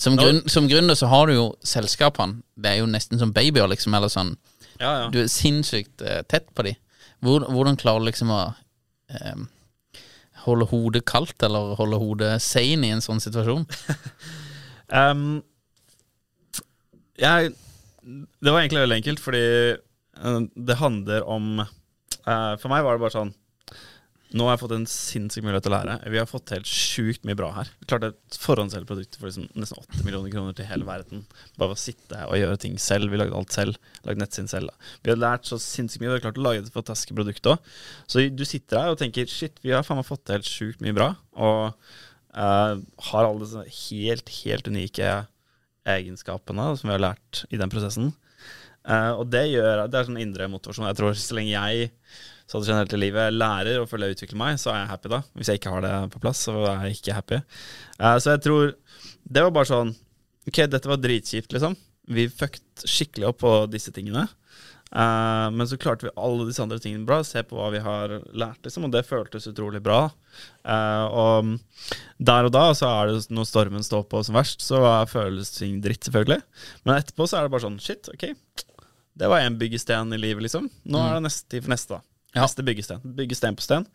Som, grunn, som gründer så har du jo selskapene. Det er jo nesten som babyer, liksom. Eller sånn du er sinnssykt tett på dem. Hvordan klarer du liksom å holde hodet kaldt, eller holde hodet sane i en sånn situasjon? (laughs) um, jeg, det var egentlig veldig enkelt, fordi eh, det handler om uh, For meg var det bare sånn Nå har jeg fått en sinnssyk mulighet til å lære. Vi har fått helt sjukt mye bra her. Vi klarte et forhåndsselgt produkt for liksom nesten 8 millioner kroner til hele verden. Bare ved å sitte og gjøre ting selv. Vi lagde alt selv. Lagde nettsiden selv. Vi har lært så sinnssykt mye. Vi har klart å lage et fantastisk produkt òg. Så du sitter her og tenker shit, vi har faen meg fått til sjukt mye bra. Og uh, har alle disse helt, helt unike egenskapene som vi har lært i den prosessen. Uh, og det gjør Det er sånn indre motivasjon. Jeg tror så lenge jeg sånn generelt i livet lærer og føler jeg utvikler meg, så er jeg happy da. Hvis jeg ikke har det på plass, så er jeg ikke happy. Uh, så jeg tror Det var bare sånn Ok, dette var dritkjipt, liksom. Vi fucket skikkelig opp på disse tingene. Uh, men så klarte vi alle disse andre tingene bra. Se på hva vi har lært, liksom. Og det føltes utrolig bra. Uh, og der og da så er det når stormen står på som verst, så føles ting dritt, selvfølgelig. Men etterpå så er det bare sånn Shit, ok. Det var én byggesten i livet, liksom. Nå er det neste tid for neste, da. Ja. Neste byggestein. Bygge sten på sten.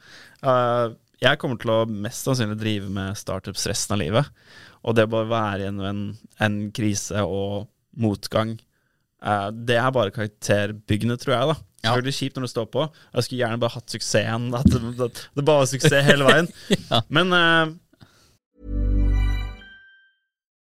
Uh, jeg kommer til å mest sannsynlig drive med startups resten av livet. Og det å bare være gjennom en, en krise og motgang uh, det er bare karakterbyggende, tror jeg. da Ja. Selvfølgelig kjipt når det står på. Jeg skulle gjerne bare hatt suksessen. At det, at det bare var suksess hele veien. (laughs) Ja. Men eh,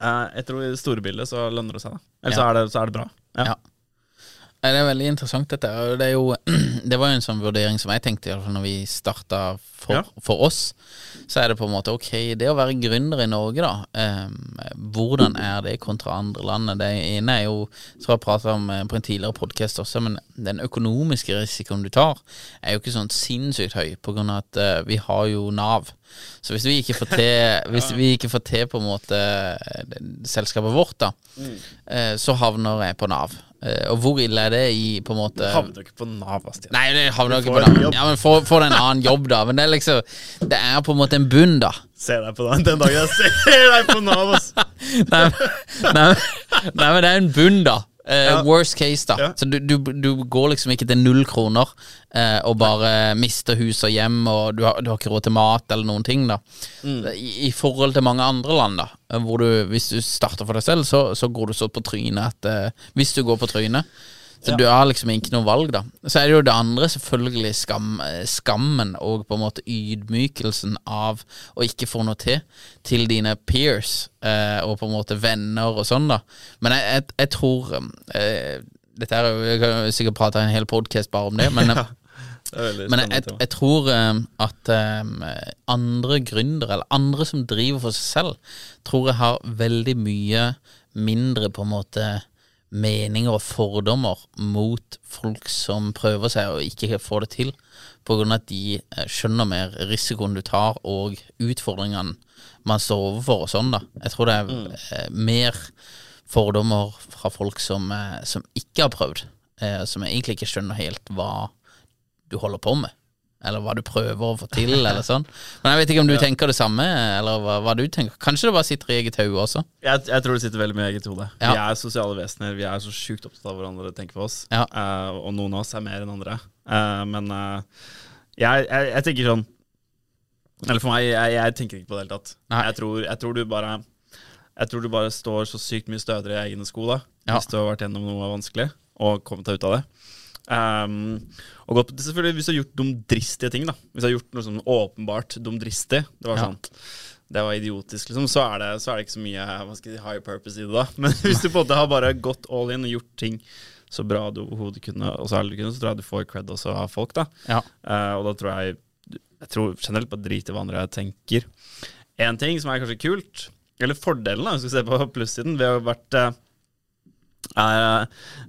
Jeg tror i det store bildet så lønner det seg, da. Eller Ja. så, er det, så er det bra. Ja. Det er veldig interessant, dette. Det, jo, (clears throat) det var jo en sånn vurdering som jeg tenkte når vi starta for, Ja. for oss. Så er det på en måte ok, det å være gründer i Norge, da. Eh, hvordan er det kontra andre land? Det ene er jo, som jeg prata om eh, på en tidligere podkast også, men den økonomiske risikoen du tar, er jo ikke sånn sinnssykt høy, på grunn av at eh, vi har jo Nav. Så hvis vi ikke får til (laughs) Hvis vi ikke får til på en måte eh, selskapet vårt, da, eh, så havner jeg på Nav. Eh, Og hvor ille er det i på en måte Havner du ikke på Nav, Bastian. Nei, det havner ikke på Nav. Ja, men få, få deg en annen jobb, da. Men det er liksom Det er på en måte en bunn, da. Ser deg på den, den dagen jeg ser deg på Nav, ass. (laughs) Nei, nei, nei, men det er en bunn, da. Ja. Worst case, da. Så du, du, du går liksom ikke til null kroner uh, og bare mister hus og hjem, og du har, du har ikke råd til mat eller noen ting, da. Mm. I, I forhold til mange andre land, da, eh, hvor du, hvis du starter for deg selv, så, så går du så på trynet at Hvis du går på trynet, så du har liksom ikke noe valg, da. Så er det jo det andre, selvfølgelig skam, skammen og på en måte ydmykelsen av å ikke få noe til til dine peers eh, og på en måte venner og sånn, da. Men jeg, jeg, jeg tror eh, Dette er jo Jeg kan sikkert prate en hel podkast bare om det, men (laughs) ja. Det er men jeg, jeg, jeg tror um, at um, andre gründere, eller andre som driver for seg selv, tror jeg har veldig mye mindre på en måte meninger og fordommer mot folk som prøver seg og ikke får det til, av at de eh, skjønner mer risikoen du tar og utfordringene man står overfor og sånn, da. Jeg tror det er mm. mer fordommer fra folk som, eh, som ikke har prøvd, eh, som egentlig ikke skjønner helt hva du holder på med. Eller hva du prøver å få til, (laughs) eller sånn. Men jeg vet ikke om du tenker det samme, eller hva, hva du tenker. Kanskje det bare sitter i eget hode også. Jeg, jeg tror det sitter veldig mye i eget hode. Ja. Vi er sosiale vesener. Vi er så sjukt opptatt av hverandre tenker på oss. Ja. Uh, og noen av oss er mer enn andre. Uh, men uh, jeg, jeg, jeg tenker sånn Eller for meg, jeg, tenker ikke på det hele tatt. Nei. Jeg tror, jeg tror du bare Jeg tror du bare står så sykt mye stødigere i egne sko da Ja. hvis du har vært gjennom noe vanskelig og kommet deg ut av det. Um, og godt, selvfølgelig Hvis du har gjort dumdristige ting, da Hvis du har gjort noe sånn åpenbart dumdristig Det var Ja. sånn det var idiotisk, liksom, så er, det, så er det ikke så mye si, high purpose i det. da (laughs) Men hvis du på en måte har bare gått all in og gjort ting så bra du overhodet kunne, og så ærlig du kunne, så tror jeg du får cred også av folk. da Ja. uh, Og da tror jeg Jeg tror generelt bare drit i hva andre tenker. En ting som er kanskje kult, eller fordelen, da, hvis vi skal se på plussiden ved å ha vært eh, har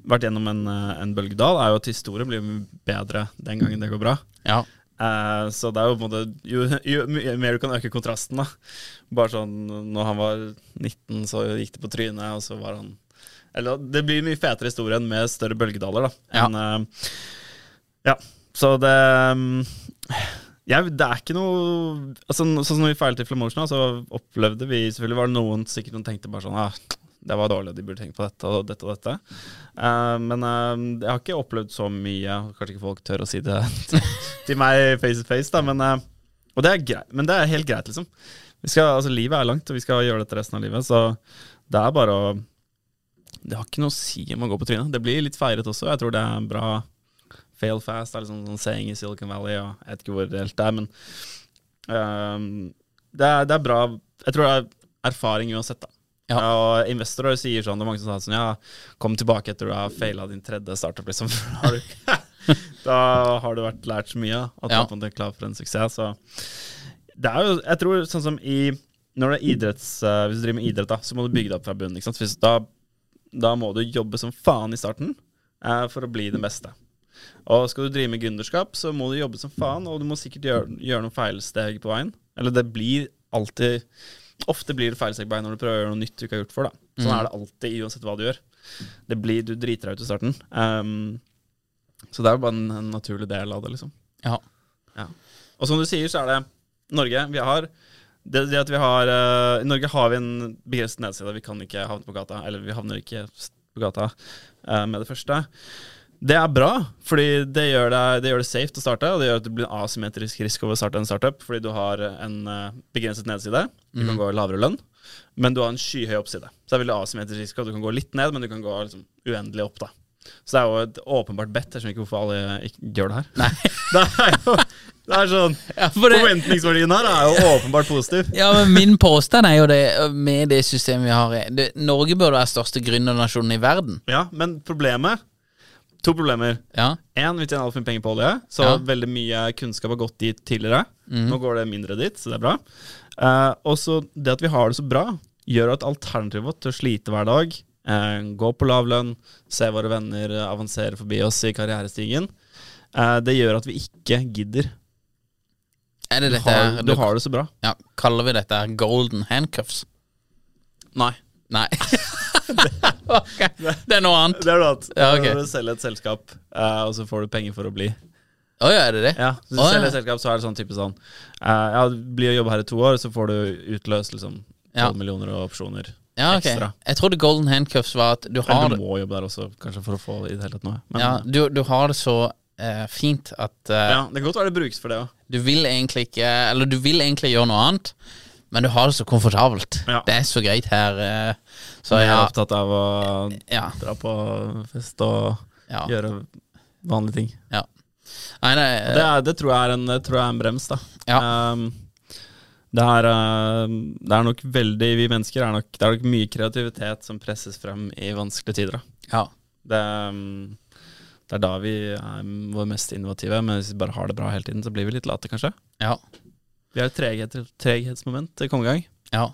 vært gjennom en, eh, en bølgedal, er jo at historien blir bedre den gangen det går bra. Ja. Uh, så det er jo på en måte jo, jo mer du kan øke kontrasten, da. Bare sånn når han var 19, så gikk det på trynet, og så var han Eller det blir mye fetere historie enn med større bølgedaler, da. Ja. Enn, uh, ja. Så det um, ja, Det er ikke noe altså, Sånn som vi feilet i Flamotion, så opplevde vi Selvfølgelig var det noen sikkert noen tenkte bare sånn ah, det var dårlig, de burde tenkt på dette og dette og dette. Uh, men uh, jeg har ikke opplevd så mye. Kanskje ikke folk tør å si det (laughs) til, meg face to face, da, men, uh, og det er greit, men det er helt greit, liksom. Skal, altså, livet er langt, og vi skal gjøre dette resten av livet, så det er bare å Det har ikke noe å si om å gå på trynet. Det blir litt feiret også. Jeg tror det er en bra fail fast. Det er liksom sånn saying i Silicon Valley, og jeg vet ikke hvor det det er, men det, er, det er bra Jeg tror det er erfaring uansett, da. Ja. Og investorer sier sånn, det er mange som sa sånn Ja, kom tilbake etter du har faila din tredje startup, liksom. (laughs) Da har du vært lært så mye. Du Ja. er klar for en suksess. Så det er jo, jeg tror sånn som i Når det er idretts eh, Hvis du driver med idrett, da, så må du bygge det opp fra bunnen. Ikke sant? Da, da må du jobbe som faen i starten eh, for å bli den beste. Og skal du drive med gründerskap, så må du jobbe som faen, og du må sikkert gjøre, gjøre noen feilsteg på veien. Eller det blir alltid Ofte blir det feilsegbein når du prøver å gjøre noe nytt du ikke har gjort før. da. Sånn er det alltid, uansett hva du gjør. Det blir, Du driter deg ut i starten. Um, så det er jo bare en, en naturlig del av det, liksom. Ja. Ja. Og som du sier, så er det Norge. Vi har det, det at vi har uh, I Norge har vi en begrenset nedside. Vi kan ikke havne på gata. Eller vi havner ikke på gata uh, med det første. Det er bra, fordi det gjør det, det gjør det safe å starte, og det gjør at det blir en asymmetrisk risiko å starte en startup, fordi du har en eh, begrenset nedside. Du kan gå lavere lønn, men du har en skyhøy oppside. Så det er veldig asymmetrisk risiko. du kan gå litt ned, men du kan gå liksom, uendelig opp. da. Så det er jo et åpenbart bet. Jeg skjønner ikke hvorfor alle ikke gjør det her. Nei. (laughs) Det er jo det er sånn (laughs) Ja, for det, Forventningsverdien her er jo åpenbart positiv. ja, men min påstand er jo det, med det systemet vi har det, Norge burde være største gründernasjonen i verden. Ja, men problemet To problemer. Ja. En, vi tjener altfor mye penger på olje, så Ja. veldig mye kunnskap har gått dit tidligere. Mm. Nå går det mindre dit, så det er bra. Eh, og så det at vi har det så bra, gjør at alternativet vårt til å slite hver dag, eh, gå på lav lønn, se våre venner avansere forbi oss i karrierestigen, eh, det gjør at vi ikke gidder. Er det Du har, du har det så bra. ja, Kaller vi dette golden handcuffs? Nei. Nei. (laughs) (laughs) Ok, Det er noe annet. Det er noe annet. Ja, okay. Når du selger et selskap, uh, og så får du penger for å bli. Å ja, er det det? Ja, Hvis du ja. selger et selskap, så er det sånn type sånn uh, Ja, bli og jobbe her i to år, så får du utløst liksom 12 Ja. millioner og opsjoner Ja, ok. ekstra. Jeg trodde golden handcuffs var at du har Eller du må jobbe der også, kanskje, for å få i det hele tatt noe. Men ja, du, du har det så Uh, fint at uh, ja, det kan godt være det brukes for det òg. du vil egentlig ikke Eller du vil egentlig gjøre noe annet, men du har det så komfortabelt. Ja. Det er så greit her. eh, så jeg er opptatt av å ja, dra på fest og ja, gjøre vanlige ting. ja. Nei, nei, det, er, det, tror jeg er en, jeg er en brems, da. Um, det, er, uh, det er nok veldig Vi mennesker er nok Det er nok mye kreativitet som presses frem i vanskelige tider. Da. ja. Det, um, det er da vi er vår mest innovative, men hvis vi bare har det bra hele tiden, så blir vi litt late, kanskje. ja. Vi har et treghet, treghetsmoment til kongegang. Ja.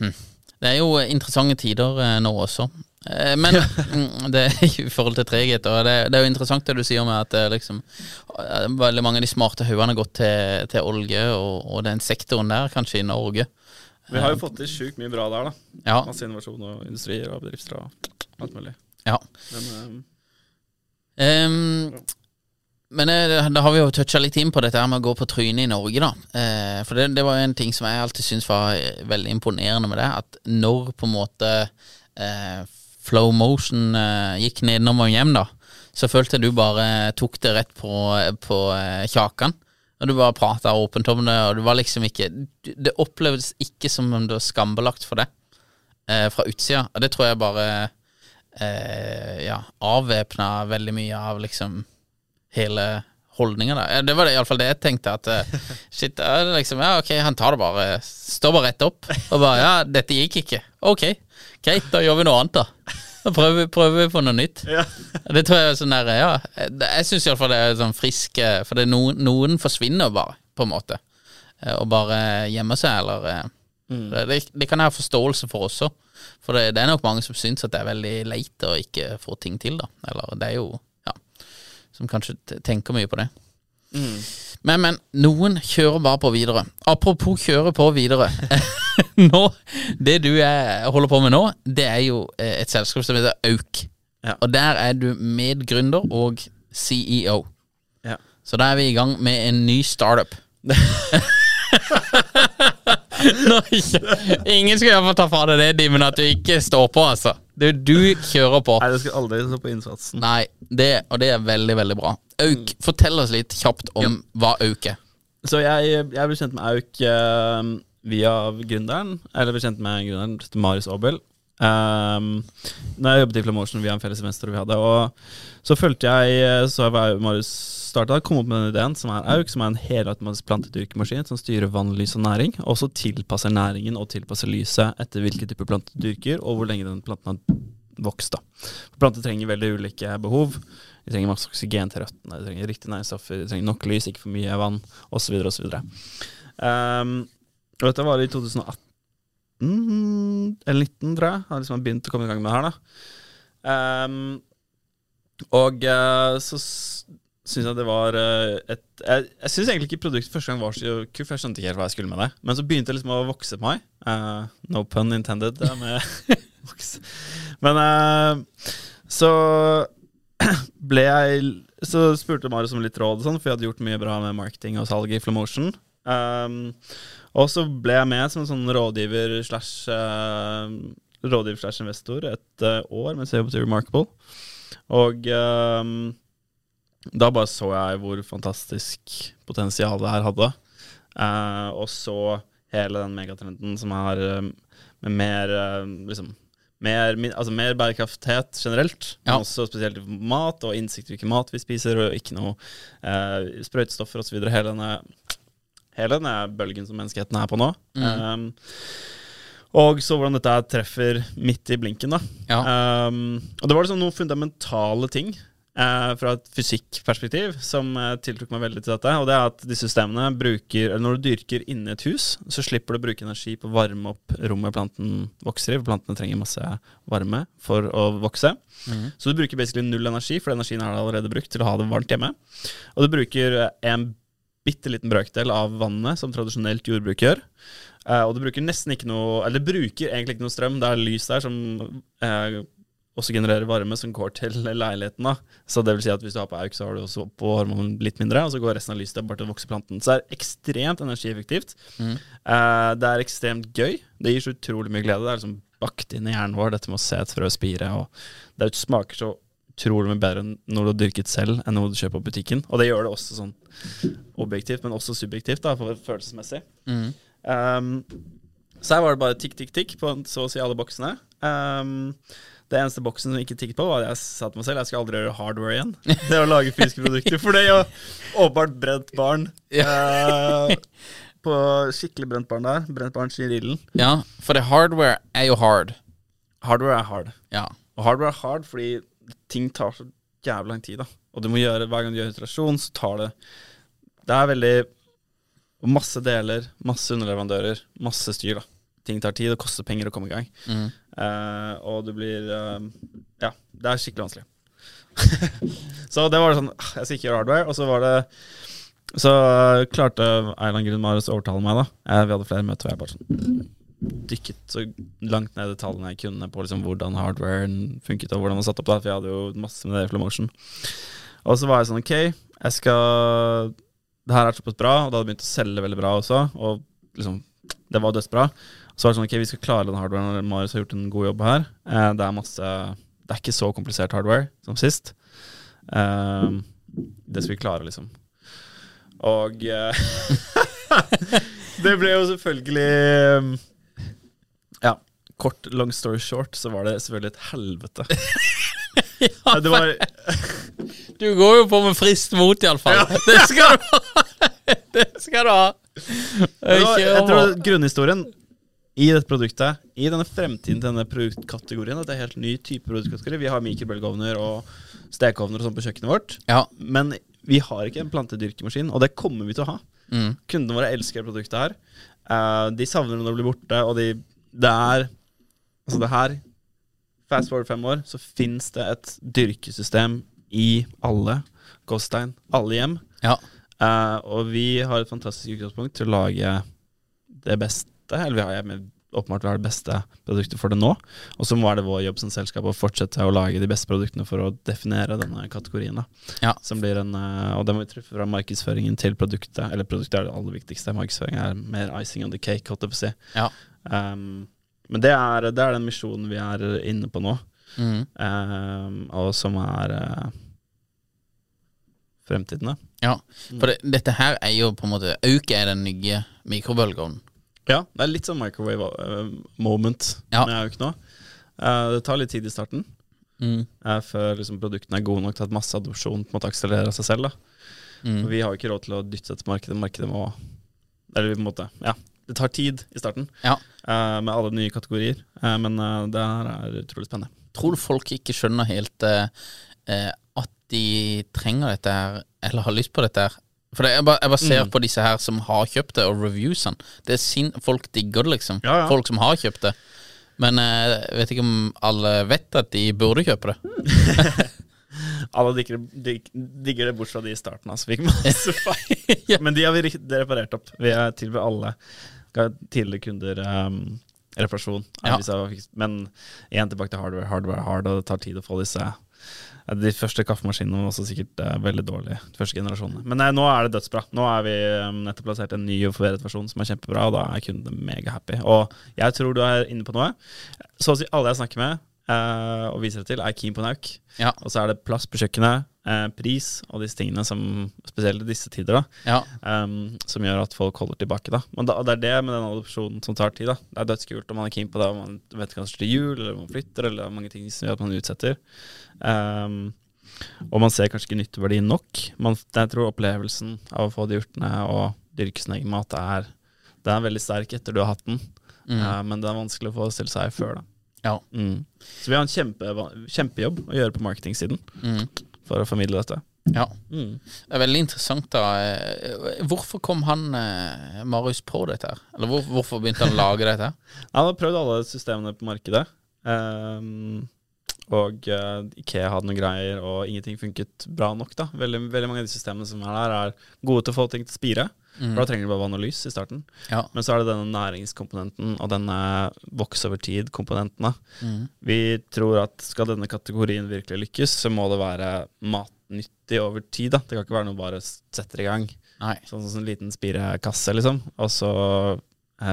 Hm. Det er jo interessante tider eh, nå også. Eh, men (laughs) mm, det er i forhold til treghet. Og det, det er jo interessant det du sier med at eh, liksom, veldig mange av de smarte hodene har gått til, til olje og, og den sektoren der, kanskje i Norge. Vi har jo fått til sjukt mye bra der, da. Ja. Masse innovasjon og industrier og bedrifter og alt mulig. ja. Men um, Ehm, men eh, da har vi jo toucha litt inn på dette her med å gå på trynet i Norge, da. Eh, for det, det var jo en ting som jeg alltid syntes var eh, veldig imponerende med det. At når på en måte eh, flow motion eh, gikk nedenom og hjem, da, så følte jeg du bare tok det rett på, på eh, kjakan. Og du bare prata åpent om det, og det var liksom ikke Det opplevdes ikke som om du var skambelagt for det fra utsida. Og det tror jeg bare ja, avvæpna veldig mye av liksom hele holdninga Det var det iallfall det jeg tenkte. At eh, (laughs) shit, liksom, ja, ok, han tar det bare Står bare rett opp. Og bare ja, dette gikk ikke. Ok, greit, da gjør vi noe annet, da. Da prøver, vi- prøver vi på noe nytt. ja. Det tror jeg er sånn der, ja Jeg syns iallfall det er sånn frisk eh, For det noen, noen forsvinner bare, på en måte. Eh, Og bare gjemmer seg, eller mm. det, det, kan jeg ha forståelse for også. For det, det er nok mange som syns at det er veldig leit å ikke få ting til, da. Eller det er jo. Som kanskje tenker mye på det. Men, men. Noen kjører bare på videre. Apropos kjøre på videre. (laughs) nå, det du er, holder på med nå, det er jo eh, et selskap som heter Auk. Ja. Og der er du medgründer og CEO. Ja. Så da er vi i gang med en ny startup. (laughs) (laughs) Nå, ingen skal iallfall ta fra deg det, Dimmen, at du ikke står på, altså. Du, du kjører på. Nei, du skal aldri stå på innsatsen. Nei, det, og det er veldig, veldig bra. Auk, fortell oss litt kjapt om hva Auk er. Så jeg, jeg ble kjent med Auk uh, via gründeren. Eller ble kjent med gründeren, Marius Aabel. Um, når jeg jobbet i Flamotion via en felles semester vi hadde. Og så følte jeg Så var Marius starta, kom opp med den ideen, som er AUK, som er en helautomatisk plantedyrkemaskin som styrer vann, lys og næring. Og så tilpasser næringen og tilpasser lyset etter hvilke typer planter du dyrker, og hvor lenge den planten har vokst. da. Planter trenger veldig ulike behov. De trenger masse oksygen til røttene, de trenger riktig næringsstoffer, de trenger nok lys, ikke for mye vann, osv. osv. Um, og dette var i 2018 eller 19, tror jeg. Har liksom begynt å komme i gang med det her. da. Um, og uh, så syns jeg det var uh, et Jeg, jeg syns egentlig ikke produktet første gang var så kult, jeg skjønte ikke helt hva jeg skulle med det. Men så begynte det liksom å vokse på meg. Uh, no pun intended. med (laughs) Men så (clears throat) ble jeg Så spurte Marius om litt råd, sånn, for jeg hadde gjort mye bra med marketing og salg i Flomotion. Um, og så ble jeg med som en sånn rådgiver slash uh, Rådgiver slash investor et uh, år mens jeg jobbet i Remarkable. Og um, da bare så jeg hvor fantastisk potensial det her hadde. Uh, og så hele den megatrenden som er med mer liksom mer, altså mer bærekraftighet generelt, ja. men også spesielt mat og innsikt i hvilken mat vi spiser, og ikke noe eh, sprøytestoffer osv. Hele denne hele denne bølgen som menneskeheten er på nå. Mm. Um, og så hvordan dette treffer midt i blinken. da. Ja. Um, og det var liksom noen fundamentale ting fra et fysikkperspektiv som uh, tiltok meg veldig til dette. Og det er at de systemene bruker eller Når du dyrker inni et hus, så slipper du å bruke energi på å varme opp rommet planten vokser i. For plantene trenger masse varme for å vokse. Mm. Så du bruker basically null energi, for energien er allerede brukt til å ha det varmt hjemme. Og du bruker en bitte liten brøkdel av vannet som tradisjonelt jordbruk gjør. Og du bruker nesten ikke noe Eller du bruker egentlig ikke noe strøm. Det er lys der som uh, også genererer varme som går til leiligheten. da. Så det vil si at hvis du har på auk, så har du også på hormonen litt mindre, og så går resten av lyset bare til å vokse planten. Så det er ekstremt energieffektivt. Mm. Uh, det er ekstremt gøy. Det gir så utrolig mye glede. Det er liksom bakt inn i hjernen vår, dette med å se et frø spire. og Det smaker så utrolig mye bedre når du har dyrket selv, enn når du kjøper på butikken. Og det gjør det også sånn objektivt, men også subjektivt, da, for følelsesmessig. Mm. Um, så her var det bare tikk, tikk, tikk på så å si alle boksene. Um, det eneste boksen som ikke tikket på, var at jeg sa til meg selv jeg skal aldri gjøre hardware igjen. Det å lage fysiske produkter. For det er jo åpenbart brent barn. Uh, på skikkelig brent barn der. Brent barn Kirillen. Ja, for det hardware er jo hard. Hardware er hard. Ja. Og hardware er hard fordi ting tar så jævlig lang tid, da. Og du må gjøre, hver gang du gjør iterasjon, så tar det Det er veldig Masse deler, masse underleverandører, masse styr, da. Ting tar tid, det koster penger å komme i gang. Mm. Uh, og du blir uh, Ja, det er skikkelig vanskelig. (laughs) så det var sånn ah, Jeg skal ikke gjøre hardware. Og så var det Så uh, klarte Eiland Grunn Marius å overtale meg, da. vi hadde flere møter, og jeg bare sånn dykket så langt ned i detaljene jeg kunne på liksom hvordan hardwaren funket, og hvordan man satt opp. da For jeg hadde jo masse med det i Flowmotion. Og så var jeg sånn OK, jeg skal Det her er såpass bra, og det hadde begynt å selge veldig bra også. Og liksom Det var dødsbra. Så var det sånn OK, vi skal klare den hardwaren, Marius har gjort en god jobb her. Eh, det er masse Det er ikke så komplisert hardware som sist. Eh, det skal vi klare, liksom. Og eh, (laughs) Det ble jo selvfølgelig ja. Kort, long story short, så var det selvfølgelig et helvete. ja, det var (laughs) Du går jo på med frist mot, iallfall. Ja. (laughs) Det skal du ha! Det skal du ha. Jeg, jeg tror grunnhistorien i dette produktet, i denne fremtiden til denne produktkategorien, at det er helt ny type produktkategori. Vi har mikrobølgeovner og stekeovner og sånn på kjøkkenet vårt. Ja. Men vi har ikke en plantedyrkemaskin, og det kommer vi til å ha. Mm. Kundene våre elsker produktet her. Uh, de savner når det blir borte, og de det er Altså, det her Fast forward fem år, så fins det et dyrkesystem i alle gåstein, alle hjem. Ja. Uh, og vi har et fantastisk utgangspunkt til å lage det beste, eller vi har åpenbart vi har det beste produktet for det nå. Og så må det vår jobb som selskap å fortsette å lage de beste produktene for å definere denne kategorien. Ja. Som blir en, uh, og det må vi treffe fra markedsføringen til produktet. Eller produktet er det aller viktigste. Markedsføring er mer icing on the cake, holdt jeg på å si. Ja. Um, men det er, det er, den misjonen vi er inne på nå, mm. um, og som er uh, fremtiden, da. Ja, mm. for det, dette her er jo på en måte Auke er den nye mikrobølgeovnen. Ja, det er litt sånn microwave moment ja. med Auk nå. noe. det tar litt tid i starten, Mm. eh, før liksom, produktene er gode nok til at masse adopsjon på en måte akselererer seg selv. Mm. For vi har jo ikke råd til å dytte dette markedet. Markedet må Eller på en måte Ja. Det tar tid i starten Ja. eh, med alle nye kategorier, eh, men eh, det her er utrolig spennende. Tror du folk ikke skjønner helt eh, eh, at de trenger dette her, eller har lyst på dette her? For det, jeg, bare, jeg bare ser Mm. på disse her som har kjøpt det, og reviewsene. Det er sin, Folk digger det, liksom. Ja, ja. Folk som har kjøpt det. Men eh, jeg vet ikke om alle vet at de burde kjøpe det. (laughs) Alle digger, dig, digger det bortsett fra de i starten, altså. Fikk masse (laughs) feil. Men de har vi reparert opp. Vi tilbyr alle tidligere kunder um, reparasjon. Ja. Men igjen tilbake til hardware. Hardware hard, og det tar tid å få disse ja, De første kaffemaskinene var også sikkert eh, veldig dårlige, de første generasjonene. Men nei, nå er det dødsbra. Nå er vi um, nettopp plassert en ny og forbedret versjon som er kjempebra, og da er kundene megahappy. Og jeg tror du er inne på noe. Så å si alle jeg snakker med eh, og viser det til, er keen på Nauk. Ja. Og så er det plass på kjøkkenet, eh, pris og disse tingene som Spesielt i disse tider, da. Ja. em, som gjør at folk holder tilbake. da Men da, det er det med den adopsjonen som tar tid. da Det er dødskult om man er keen på det, om man vet kanskje til jul, eller om man flytter, eller mange ting som gjør at man utsetter. Um, og man ser kanskje ikke nytteverdien nok. Man, jeg tror opplevelsen av å få de urtene og dyrke sin egen mat, er, det er veldig sterk etter du har hatt den. Mm. Uh, men det er vanskelig å forestille seg før. da Ja. Mm. Så vi har en kjempe, kjempejobb å gjøre på marketingsiden Mm. for å formidle dette. ja. Mm. Det er veldig interessant, da. Eh, Hvorfor kom han, eh, Marius, på dette her? Eller hvor, hvorfor begynte han å lage dette? (laughs) Han har prøvd alle systemene på markedet. Ehm, og uh, Ikea hadde noen greier, og ingenting funket bra nok. da Veldig, veldig mange av de systemene som er der, er gode til å få ting til å spire. For Da trenger du bare vann og lys i starten. Ja. Men så er det denne næringskomponenten og denne voks over tid-komponenten. Mm. Vi tror at skal denne kategorien virkelig lykkes, så må det være matnyttig over tid. da Det kan ikke være noe bare setter i gang. Nei. Sånn som en liten spirekasse, liksom. Og så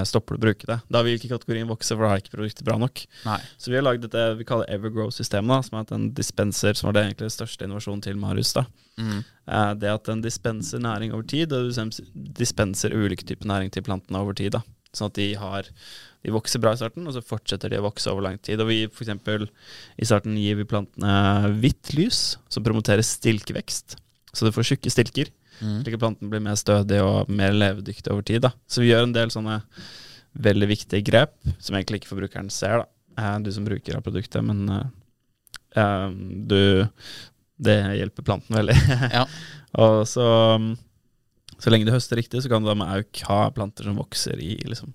stopper du å bruke det. Da vil ikke kategorien vokse, for da er ikke produktet bra nok. Nei. Så vi har lagd dette vi kaller Evergrow-systemet, som er en dispenser, som var det egentlig største innovasjonen til Marius. da. Mm. Eh, det at den dispenser næring over tid, og du dispenser ulike typer næring til plantene over tid. da. Sånn at de har De vokser bra i starten, og så fortsetter de å vokse over lang tid. Og vi for eksempel, i starten gir vi plantene hvitt lys, som promoterer stilkevekst. Så du får tjukke stilker, Mm. slik at planten blir mer stødig og mer levedyktig over tid. da. Så vi gjør en del sånne veldig viktige grep, som egentlig ikke forbrukeren ser, da. Eh, du som bruker av produktet, men eh, du Det hjelper planten veldig. Ja. (laughs) og så um, Så lenge du høster riktig, så kan du da med auk ha planter som vokser i liksom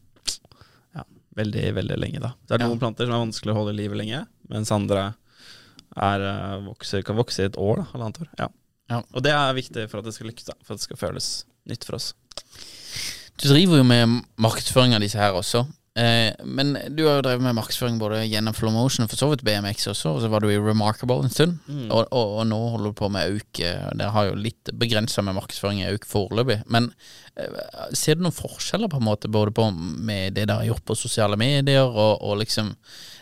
ja, veldig, veldig lenge, da. Det er noen Ja. planter som er vanskelig å holde i livet lenge, mens andre er, vokser, kan vokse i et år, da, halvannet år. Ja. Ja. Og det er viktig for at det skal lykkes, for at det skal føles nytt for oss. Du driver jo med markedsføring av disse her også. Eh, men du har jo drevet med markedsføring både gjennom Flowmotion og for så vidt BMX også, og så var du i Remarkable en stund. Mm. Og, og, og nå holder du på med Auk. eh, Dere har jo litt begrensa med markedsføring i Auk foreløpig. Men eh, ser du noen forskjeller på en måte både på med det dere har gjort på sosiale medier, og, og liksom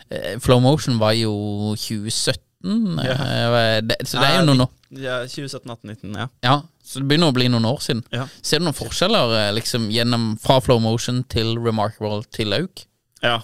eh, Flowmotion var jo 2017, eh, det, så det er jo noen år. Ja, 2017, 18, 19, ja. Ja, så det begynner å bli noen år siden. Ja. Ser du noen forskjeller eh, liksom gjennom fra Flowmotion til Remarkable til Lauk? Ja.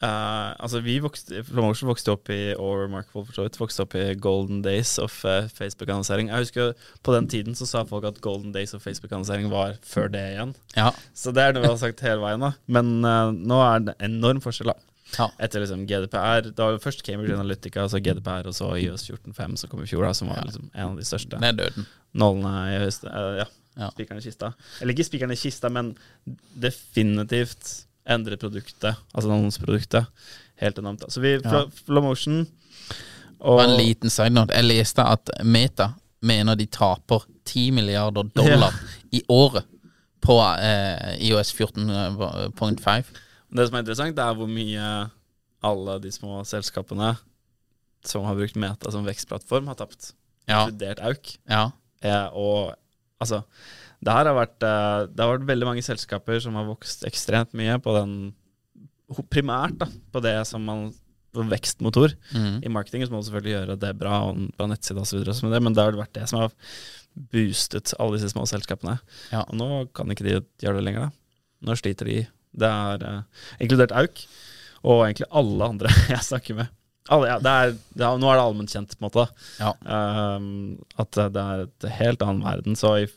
Uh, altså vi vokste Flowmotion vokste opp i og Remarkable for så vidt Vokste opp i golden days of uh, Facebook-annonsering. Jeg husker På den tiden så sa folk at golden days of Facebook-annonsering var før det igjen. Ja. Så det er det vi har sagt hele veien. da Men uh, nå er det enorm forskjell. da ja. Etter liksom GDPR. Da var det først Cambridge Analytica, så GDPR, og så IOS 14.5 som kom i fjor, da som var Ja. liksom en av de største nålene i høst. eh, ja. Ja. Spikeren i kista. Eller ikke spikeren i kista, men definitivt endre produktet, altså annonseproduktet, helt enormt. Så vi, Ja. Flowmotion og en liten side note. Jeg leste at Meta mener de taper 10 milliarder dollar i året på eh, IOS 14.5. Det som er interessant, det er hvor mye alle de små selskapene som har brukt Meta som vekstplattform, har tapt. Ja. Inkludert Auk. ja. Eh, og altså det har vært eh, Det har vært veldig mange selskaper som har vokst ekstremt mye på den Primært da, på det som man på vekstmotor. Mm. I marketing så må du selvfølgelig gjøre det bra, og bra nettside osv., men det har vært det som har boostet alle disse små selskapene. Ja. Og nå kan ikke de gjøre det lenger, da. Nå sliter de. Det er eh, inkludert Auk, og egentlig alle andre (laughs) jeg snakker med. alle, ja, det er, det er, Nå er det allment kjent, på en måte. Ja. Um, at det er et helt annen verden. Så i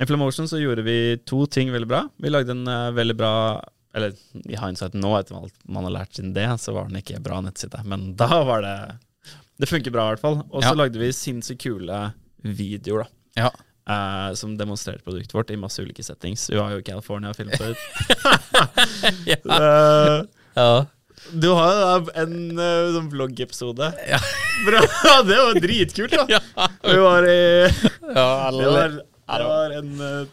Inflamotion så gjorde vi to ting veldig bra. Vi lagde en uh, veldig bra Eller i hindsight nå, etter alt man har lært siden det, så var den ikke bra nettside. Men (laughs) da var det Det funker bra, i hvert fall. Og så Ja. lagde vi sinnssykt kule videoer, da. Ja. Eh, som demonstrerte produktet vårt i masse ulike settings. Vi har jo California Film filmet det ut. (laughs) (laughs) Eh, ja. du har jo en uh, sånn vloggepisode. (laughs) Bra, det var dritkult, da. Vi var i ja Det var, det var en uh,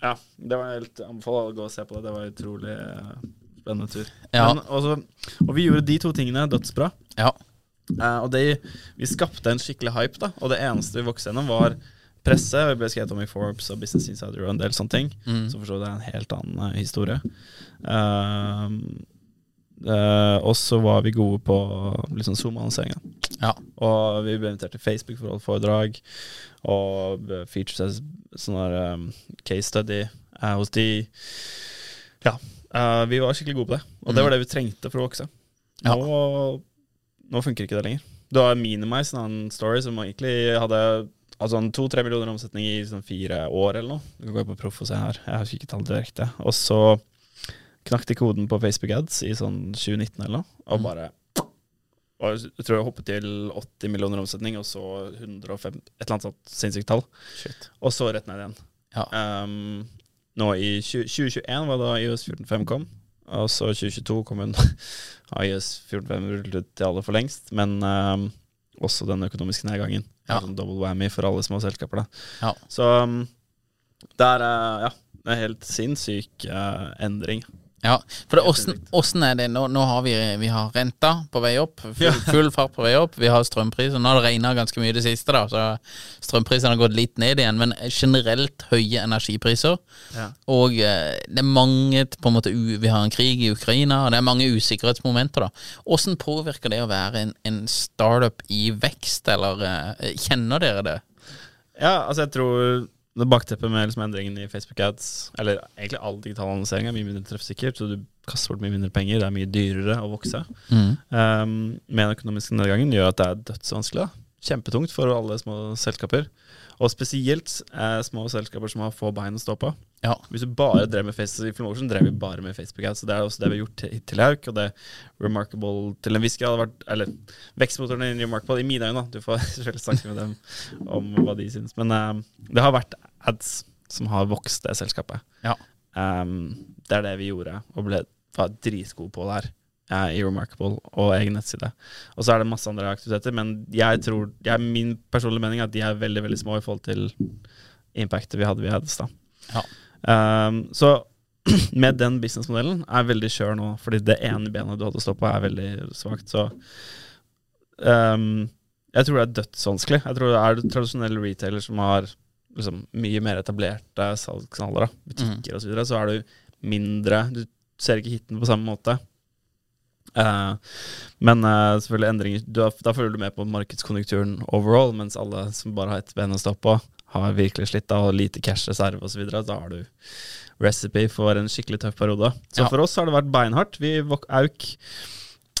Ja, det var helt anbefaler å gå og se på det. Det var en utrolig uh, spennende tur. Ja. Men også, og vi gjorde de to tingene dødsbra. Ja. Eh, og det, vi skapte en skikkelig hype, da. Og det eneste vi vokste gjennom, var presse. Vi ble skrevet om i Forbes og Business Insider og en del sånne ting. Mm. Så for så vidt er det en helt annen uh, historie. Ehm, uh, og så var vi gode på liksom Zoom-annonseringa. Ja. Og vi ble invitert til Facebook for å holde foredrag. Og features sånn der um, case study eh, hos de. Ja. vi var skikkelig gode på det. Og det var det vi trengte for å vokse. Ja. Nå, nå funker ikke det lenger. Du har Minimize, en annen story, som egentlig hadde Altså en to-tre millioner omsetning i sånn fire år eller noe. Du kan gå på Proff og se her. Jeg har ikke tall direkte. Og så knakk de koden på Facebook Ads i sånn 2019 eller noe, og Mm. bare og Jeg tror jeg hoppet til 80 millioner omsetning, og så 105 Et eller annet sånt sinnssykt tall. Og så rett ned igjen. Ja. Um, nå i 20, 2021 var da iOS 14.5 kom, og så 2022 kom hun (laughs) iOS 14.5 rullet ut til alle for lengst, men um, også den økonomiske nedgangen. Ja. Sånn double whammy for alle små selskaper. Ja. Så um, det er ja, er helt sinnssyk uh, endring. Ja, for åssen, er det nå? Nå har vi, vi har renta på vei opp, full, (laughs) full fart på vei opp. Vi har strømpriser. Nå har det regna ganske mye i det siste, da, så strømprisene har gått litt ned igjen. Men generelt høye energipriser. Ja. Og eh, det er mange på en måte Vi har en krig i Ukraina, og det er mange usikkerhetsmomenter. da Åssen påvirker det å være en, en startup i vekst, eller eh, kjenner dere det? Ja, altså jeg tror det bakteppet med liksom endringen i Facebook ads, eller egentlig all digital annonsering, er mye mindre treffsikkert, så du kaster bort mye mindre penger. Det er mye dyrere å vokse. Um, med den økonomiske nedgangen gjør at det er dødsvanskelig. da. Kjempetungt for alle små selskaper. Og spesielt eh, små selskaper som har få bein å stå på. Ja. Hvis du bare drev med Facebook Promotion, drev vi bare med Facebook ads. Så det er også det vi har gjort hittil i Hauk, og det Remarkable til en viss grad har vært Eller vekstmotoren i Remarkable, i mine øyne, da. Du får (laughs) selvfølgelig snakke med dem om hva de syns. Men eh, det har vært ads som har vokst det selskapet. Ja. Um, det er det vi gjorde, og ble, var dritgode på der. eh, I Remarkable og egen nettside. Og så er det masse andre aktiviteter, men jeg tror jeg, min personlige mening er at de er veldig veldig små i forhold til impactet vi hadde ved Hedestad Ja. Um, så (clears throat) med den businessmodellen er veldig skjør nå, fordi det ene benet du hadde å stå på, er veldig svakt. Så um, jeg tror det er dødsvanskelig. Jeg tror det er tradisjonelle retailer som har liksom, mye mer etablerte salgskanaler, butikker butikker osv., så, videre, så er du mindre Du ser ikke hiten på samme måte. Eh, men uh, selvfølgelig endringer har- Da følger du med på markedskonjunkturen overall, mens alle som bare har ett ben å stå på, har virkelig slitt av lite cash-reserve osv. Da har du recipe for en skikkelig tøff periode. Så Ja. for oss har det vært beinhardt. Vi Auk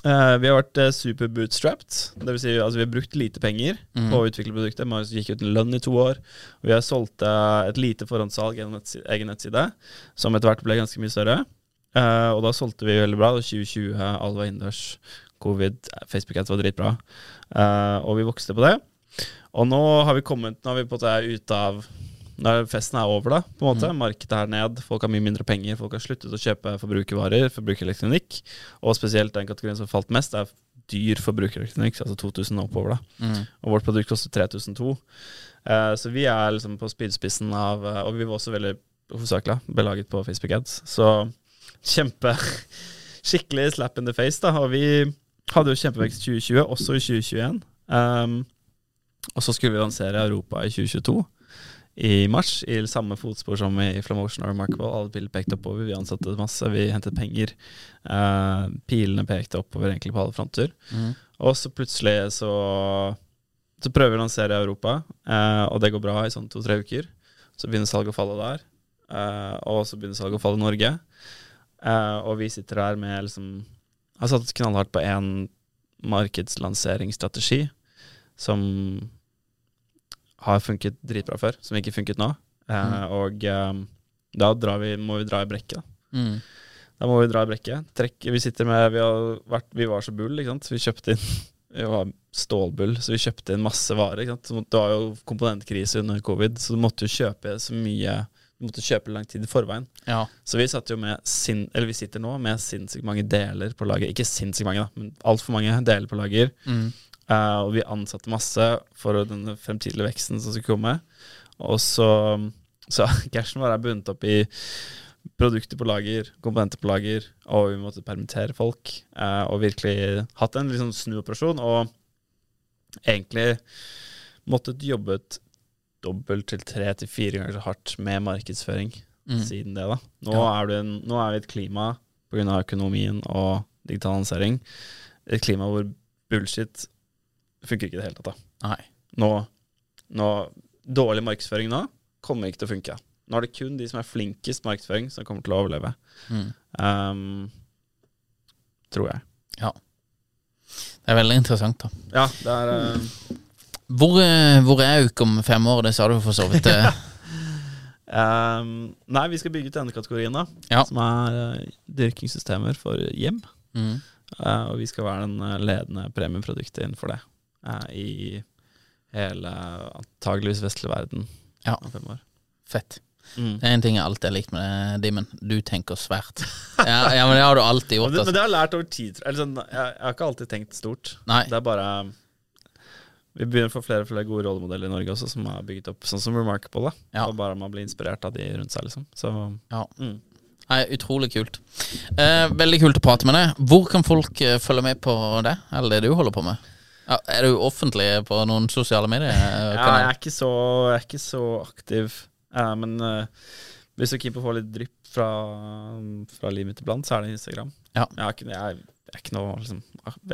Uh, vi har vært uh, super bootstrapped. Det vil si, altså, vi har brukt lite penger mm. på å utvikle produktet. Vi gikk uten lønn i to år. Vi har solgt et lite forhåndssalg gjennom egen nettside, som etter hvert ble ganske mye større. Eh, og da solgte vi veldig bra. Det var 2020, alle var innendørs. Covid, Facebook Ads var dritbra. Uh, og vi vokste på det. Og nå har vi kommet Nå har vi på en måte ut av når festen er over, da, på en måte. Markedet er ned, folk har mye mindre penger, folk har sluttet å kjøpe forbrukervarer, forbrukerelektronikk. Og spesielt den kategorien som falt mest, er dyr forbrukerelektronikk, altså 2000 oppover. da. Mm. Og vårt produkt koster 3002. Uh, så vi er liksom på spydspissen av eh, Og vi var også veldig hovedsakelig belaget på Facebook Ads. Så kjempe Skikkelig slap in the face, da. Og vi hadde jo kjempevekst i 2020, også i 2021. Um, og så skulle vi lansere Europa i 2022 i mars, i samme fotspor som i Flamotion og Remarkable. Alle piler pekte oppover, vi ansatte masse, vi hentet penger. Uh, pilene pekte oppover egentlig på alle fronter. Mm. Og så plutselig så Så prøver vi å lansere Europa, uh, og det går bra i sånn to-tre uker. Så begynner salget å falle der, uh, og så begynner salget å falle i Norge. Eh, og vi sitter her med liksom Har satt knallhardt på én markedslanseringsstrategi som har funket dritbra før, som ikke funket nå. Eh, Og um, da drar vi, må vi dra i brekket. Da. Mm. Da må vi dra i brekket. Trekk, vi sitter med Vi, har vært, vi var så bull, ikke sant. Vi kjøpte inn (laughs) Vi var stålbull, så vi kjøpte inn masse varer. Ikke sant? Så Det var jo komponentkrise under covid, så du måtte jo kjøpe så mye Du måtte kjøpe lang tid i forveien. Ja. Så vi satt jo med sin, Eller vi sitter nå med sinnssykt mange deler på lager. Ikke sinnssykt mange, da, men altfor mange deler på lager. Mm. Uh, og vi ansatte masse for den fremtidige veksten som skulle komme. Og så, så (laughs) cashen vår er bundet opp i produkter på lager, komponenter på lager, og vi måtte permittere folk. Uh, og virkelig hatt en liksom snuoperasjon, og egentlig måttet jobbet dobbelt til tre til fire ganger så hardt med markedsføring Mm. siden det. da. Nå, Ja. er det en, nå er vi et klima, pga. økonomien og digitalisering, et klima hvor bullshit funker ikke i det hele tatt. da. Nei. Nå, nå Dårlig markedsføring nå kommer ikke til å funke. Nå er det kun de som er flinkest markedsføring, som kommer til å overleve. Mm. Um, tror jeg. Det er veldig interessant, da. Ja, det er uh, Hvor, eh, hvor er Auk om fem år? Det sa du for så vidt. um, (laughs) Nei, vi skal bygge ut denne kategorien, da. Ja. Som er uh, dyrkingssystemer for hjem. Mm. Uh, og vi skal være den ledende premieproduktet innenfor det. uh, I hele antageligvis vestlig verden Ja. om fem år. Fett. Mm. Det er en ting jeg alltid har likt med det, Dimmen. Du tenker svært. (laughs) Ja, ja, men det har du alltid Men gjort. det, men Altså. det har jeg lært over tid. sånn, jeg, jeg har ikke alltid tenkt stort. Nei. Det er bare Vi begynner å få flere og flere gode rollemodeller i Norge også, som er bygget opp sånn som Remarkable. Ja. Og bare man blir inspirert av de rundt seg, liksom. Så Ja. mm. Nei, utrolig kult. Eh, veldig kult å prate med deg. Hvor kan folk eh, følge med på det, eller det du holder på med? Ja, er du offentlig på noen sosiale medier? eh, (laughs) ja, jeg, er ikke så, jeg er ikke så aktiv. Eh, men eh, hvis du er keen på å få litt drypp fra, fra livet mitt iblant, så er det Instagram. Ja. Jeg, er ikke, jeg, er, jeg er ikke noe liksom,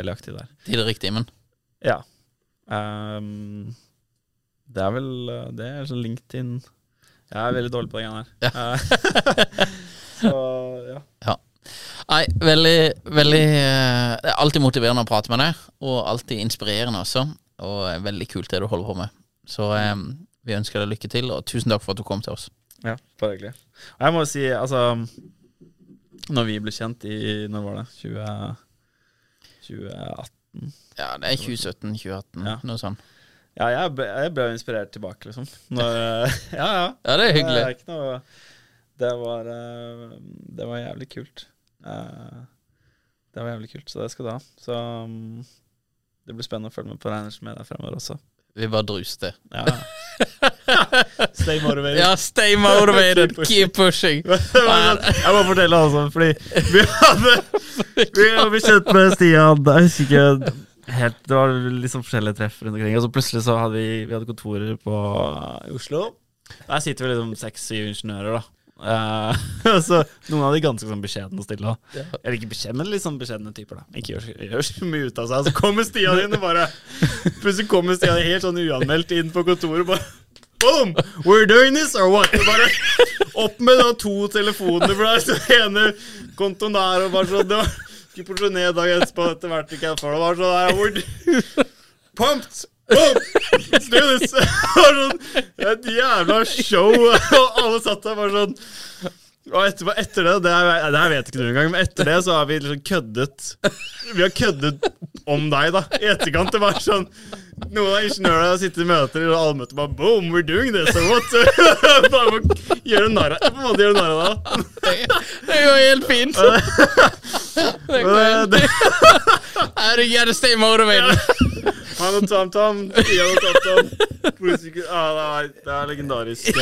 veldig aktiv der. Tid og riktig, men Ja. Ehm, det er vel eh, Det er sånn LinkedIn Jeg er veldig dårlig på de greiene her. Ja. (laughs) så ja. Nei, veldig, veldig eh, Det er alltid motiverende å prate med deg, og alltid inspirerende også. Og eh, veldig kult det du holder på med. Så um, vi ønsker deg lykke til, og tusen takk for at du kom til oss. ja, bare hyggelig. Og jeg må jo si, altså Når vi ble kjent i Når var det? 20, 2018? Ja, det er 2017-2018, Ja. noe sånt. Ja, jeg ble, inspirert tilbake, liksom. Når, (laughs) ja, ja. Ja, det er Det hyggelig. er ikke noe Det var, eh, det var jævlig kult. Eh, Det var jævlig kult, så det skal du ha. Så um, det blir spennende å følge med på Reiners deg fremover også. Vi bare druste. Ja. (laughs) (laughs) Stay motivated. Ja, stay motivated, Keep (laughs) keep pushing. (laughs) Jeg må fortelle, altså, fordi vi hadde Vi ble kjent med Stian Jeg husker ikke helt Det var liksom forskjellige treff rundt omkring. Og så plutselig så hadde vi, vi hadde kontorer på, i Oslo. Der sitter vi liksom seks-syv ingeniører, da. Uh, så Noen av de ganske sånn beskjedne og stille. Eller ikke beskjedne, men litt sånn beskjedne typer. da Ikke gjør, gjør så mye ut av seg. Så kommer Stian inn og bare Plutselig kommer Stian helt sånn uanmeldt inn på kontoret bare Boom! We're doing this or what? Bare opp med da to telefoner for. Så ene kontoen der og bare sånn det var, Skulle porsjonere dagen etterpå etter hvert. Ikke jeg får det var sånn der we're Pumped! Boom! Let's do this! (laughs) Det var sånn, det et jævla show, og alle satt der bare sånn og etterpå, etter det, det, er, det her vet ikke du engang, men etter det så har vi liksom køddet Vi har køddet om deg, da. I etterkant. Det var sånn Noen av ingeniørene sitter i møter, og alle møter bare Boom, we're doing this, so what? (laughs) Bare gjøre narr av På en måte gjøre narr av det. Det går helt fint. (laughs) Det går helt du gotta (laughs) stay motivated? Han og Tom Tom. Stian og Tom Tom. Plutselig- Ja, det, er, det er legendarisk.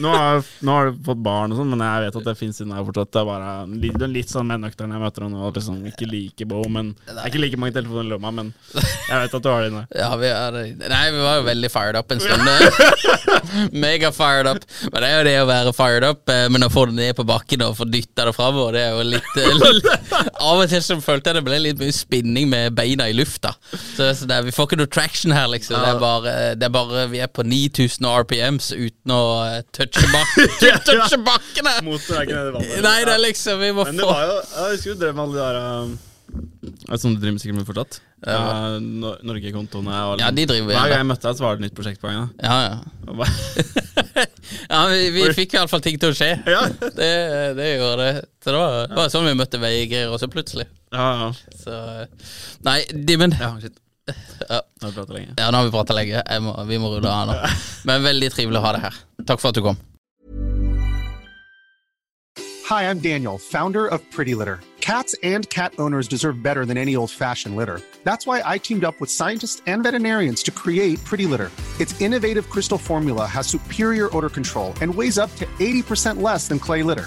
Nå, har, nå har du fått barn og sånn, men jeg vet at det fins inni jeg fortsatt. Det er bare litt, litt sånn nøktern jeg møter henne nå. Liksom, ikke like bo, men Det er ikke like mange telefoner i lomma, men jeg vet at du har det inne. (laughs) Ja, vi er Nei, vi var jo veldig fired up en stund. (laughs) eh. (laughs) Mega fired up. Men det er jo det å være fired up, eh, men å få det ned på bakken og få dytta det framover, det er jo litt eh, Av og til så følte jeg det ble litt mye spinning med beina i lufta. Så, så det er, vi får ikke noe traction her, liksom. Det er bare, det er bare Vi er på 9000 RPMs uten å eh, touche, bak (laughs) (laughs) touche bakken her. Motor er ikke nede i vannet. Nei, det er liksom Vi må Men det få var jo Jeg husker du drev med alle de der um, Er sånn du driver sikkert med fortsatt? Ja, Nor Norgekontoene og Ja, de driver Hver gang jeg møtte deg, så var det et nytt prosjekt på gang. Ja, ja. (laughs) Ja vi, vi fikk iallfall ting til å skje. Ja. Det, det gjorde det. Så det var, det var sånn vi møtte Veigeir også plutselig. Ja, ja. Så Nei, Dimmen. ja shit. Ja. Nå har vi pratet lenge. Ja, nå har vi prata lenge. Jeg må, vi må rulle av nå. Men veldig trivelig å ha deg her. Takk for at du kom. Hi, I'm Daniel, founder of Pretty Litter. Cats and cat owners deserve better than any old fashioned litter. That's why I teamed up with scientists and veterinarians to create Pretty Litter. Its innovative crystal formula has superior odor control and weighs up to 80% less than clay litter.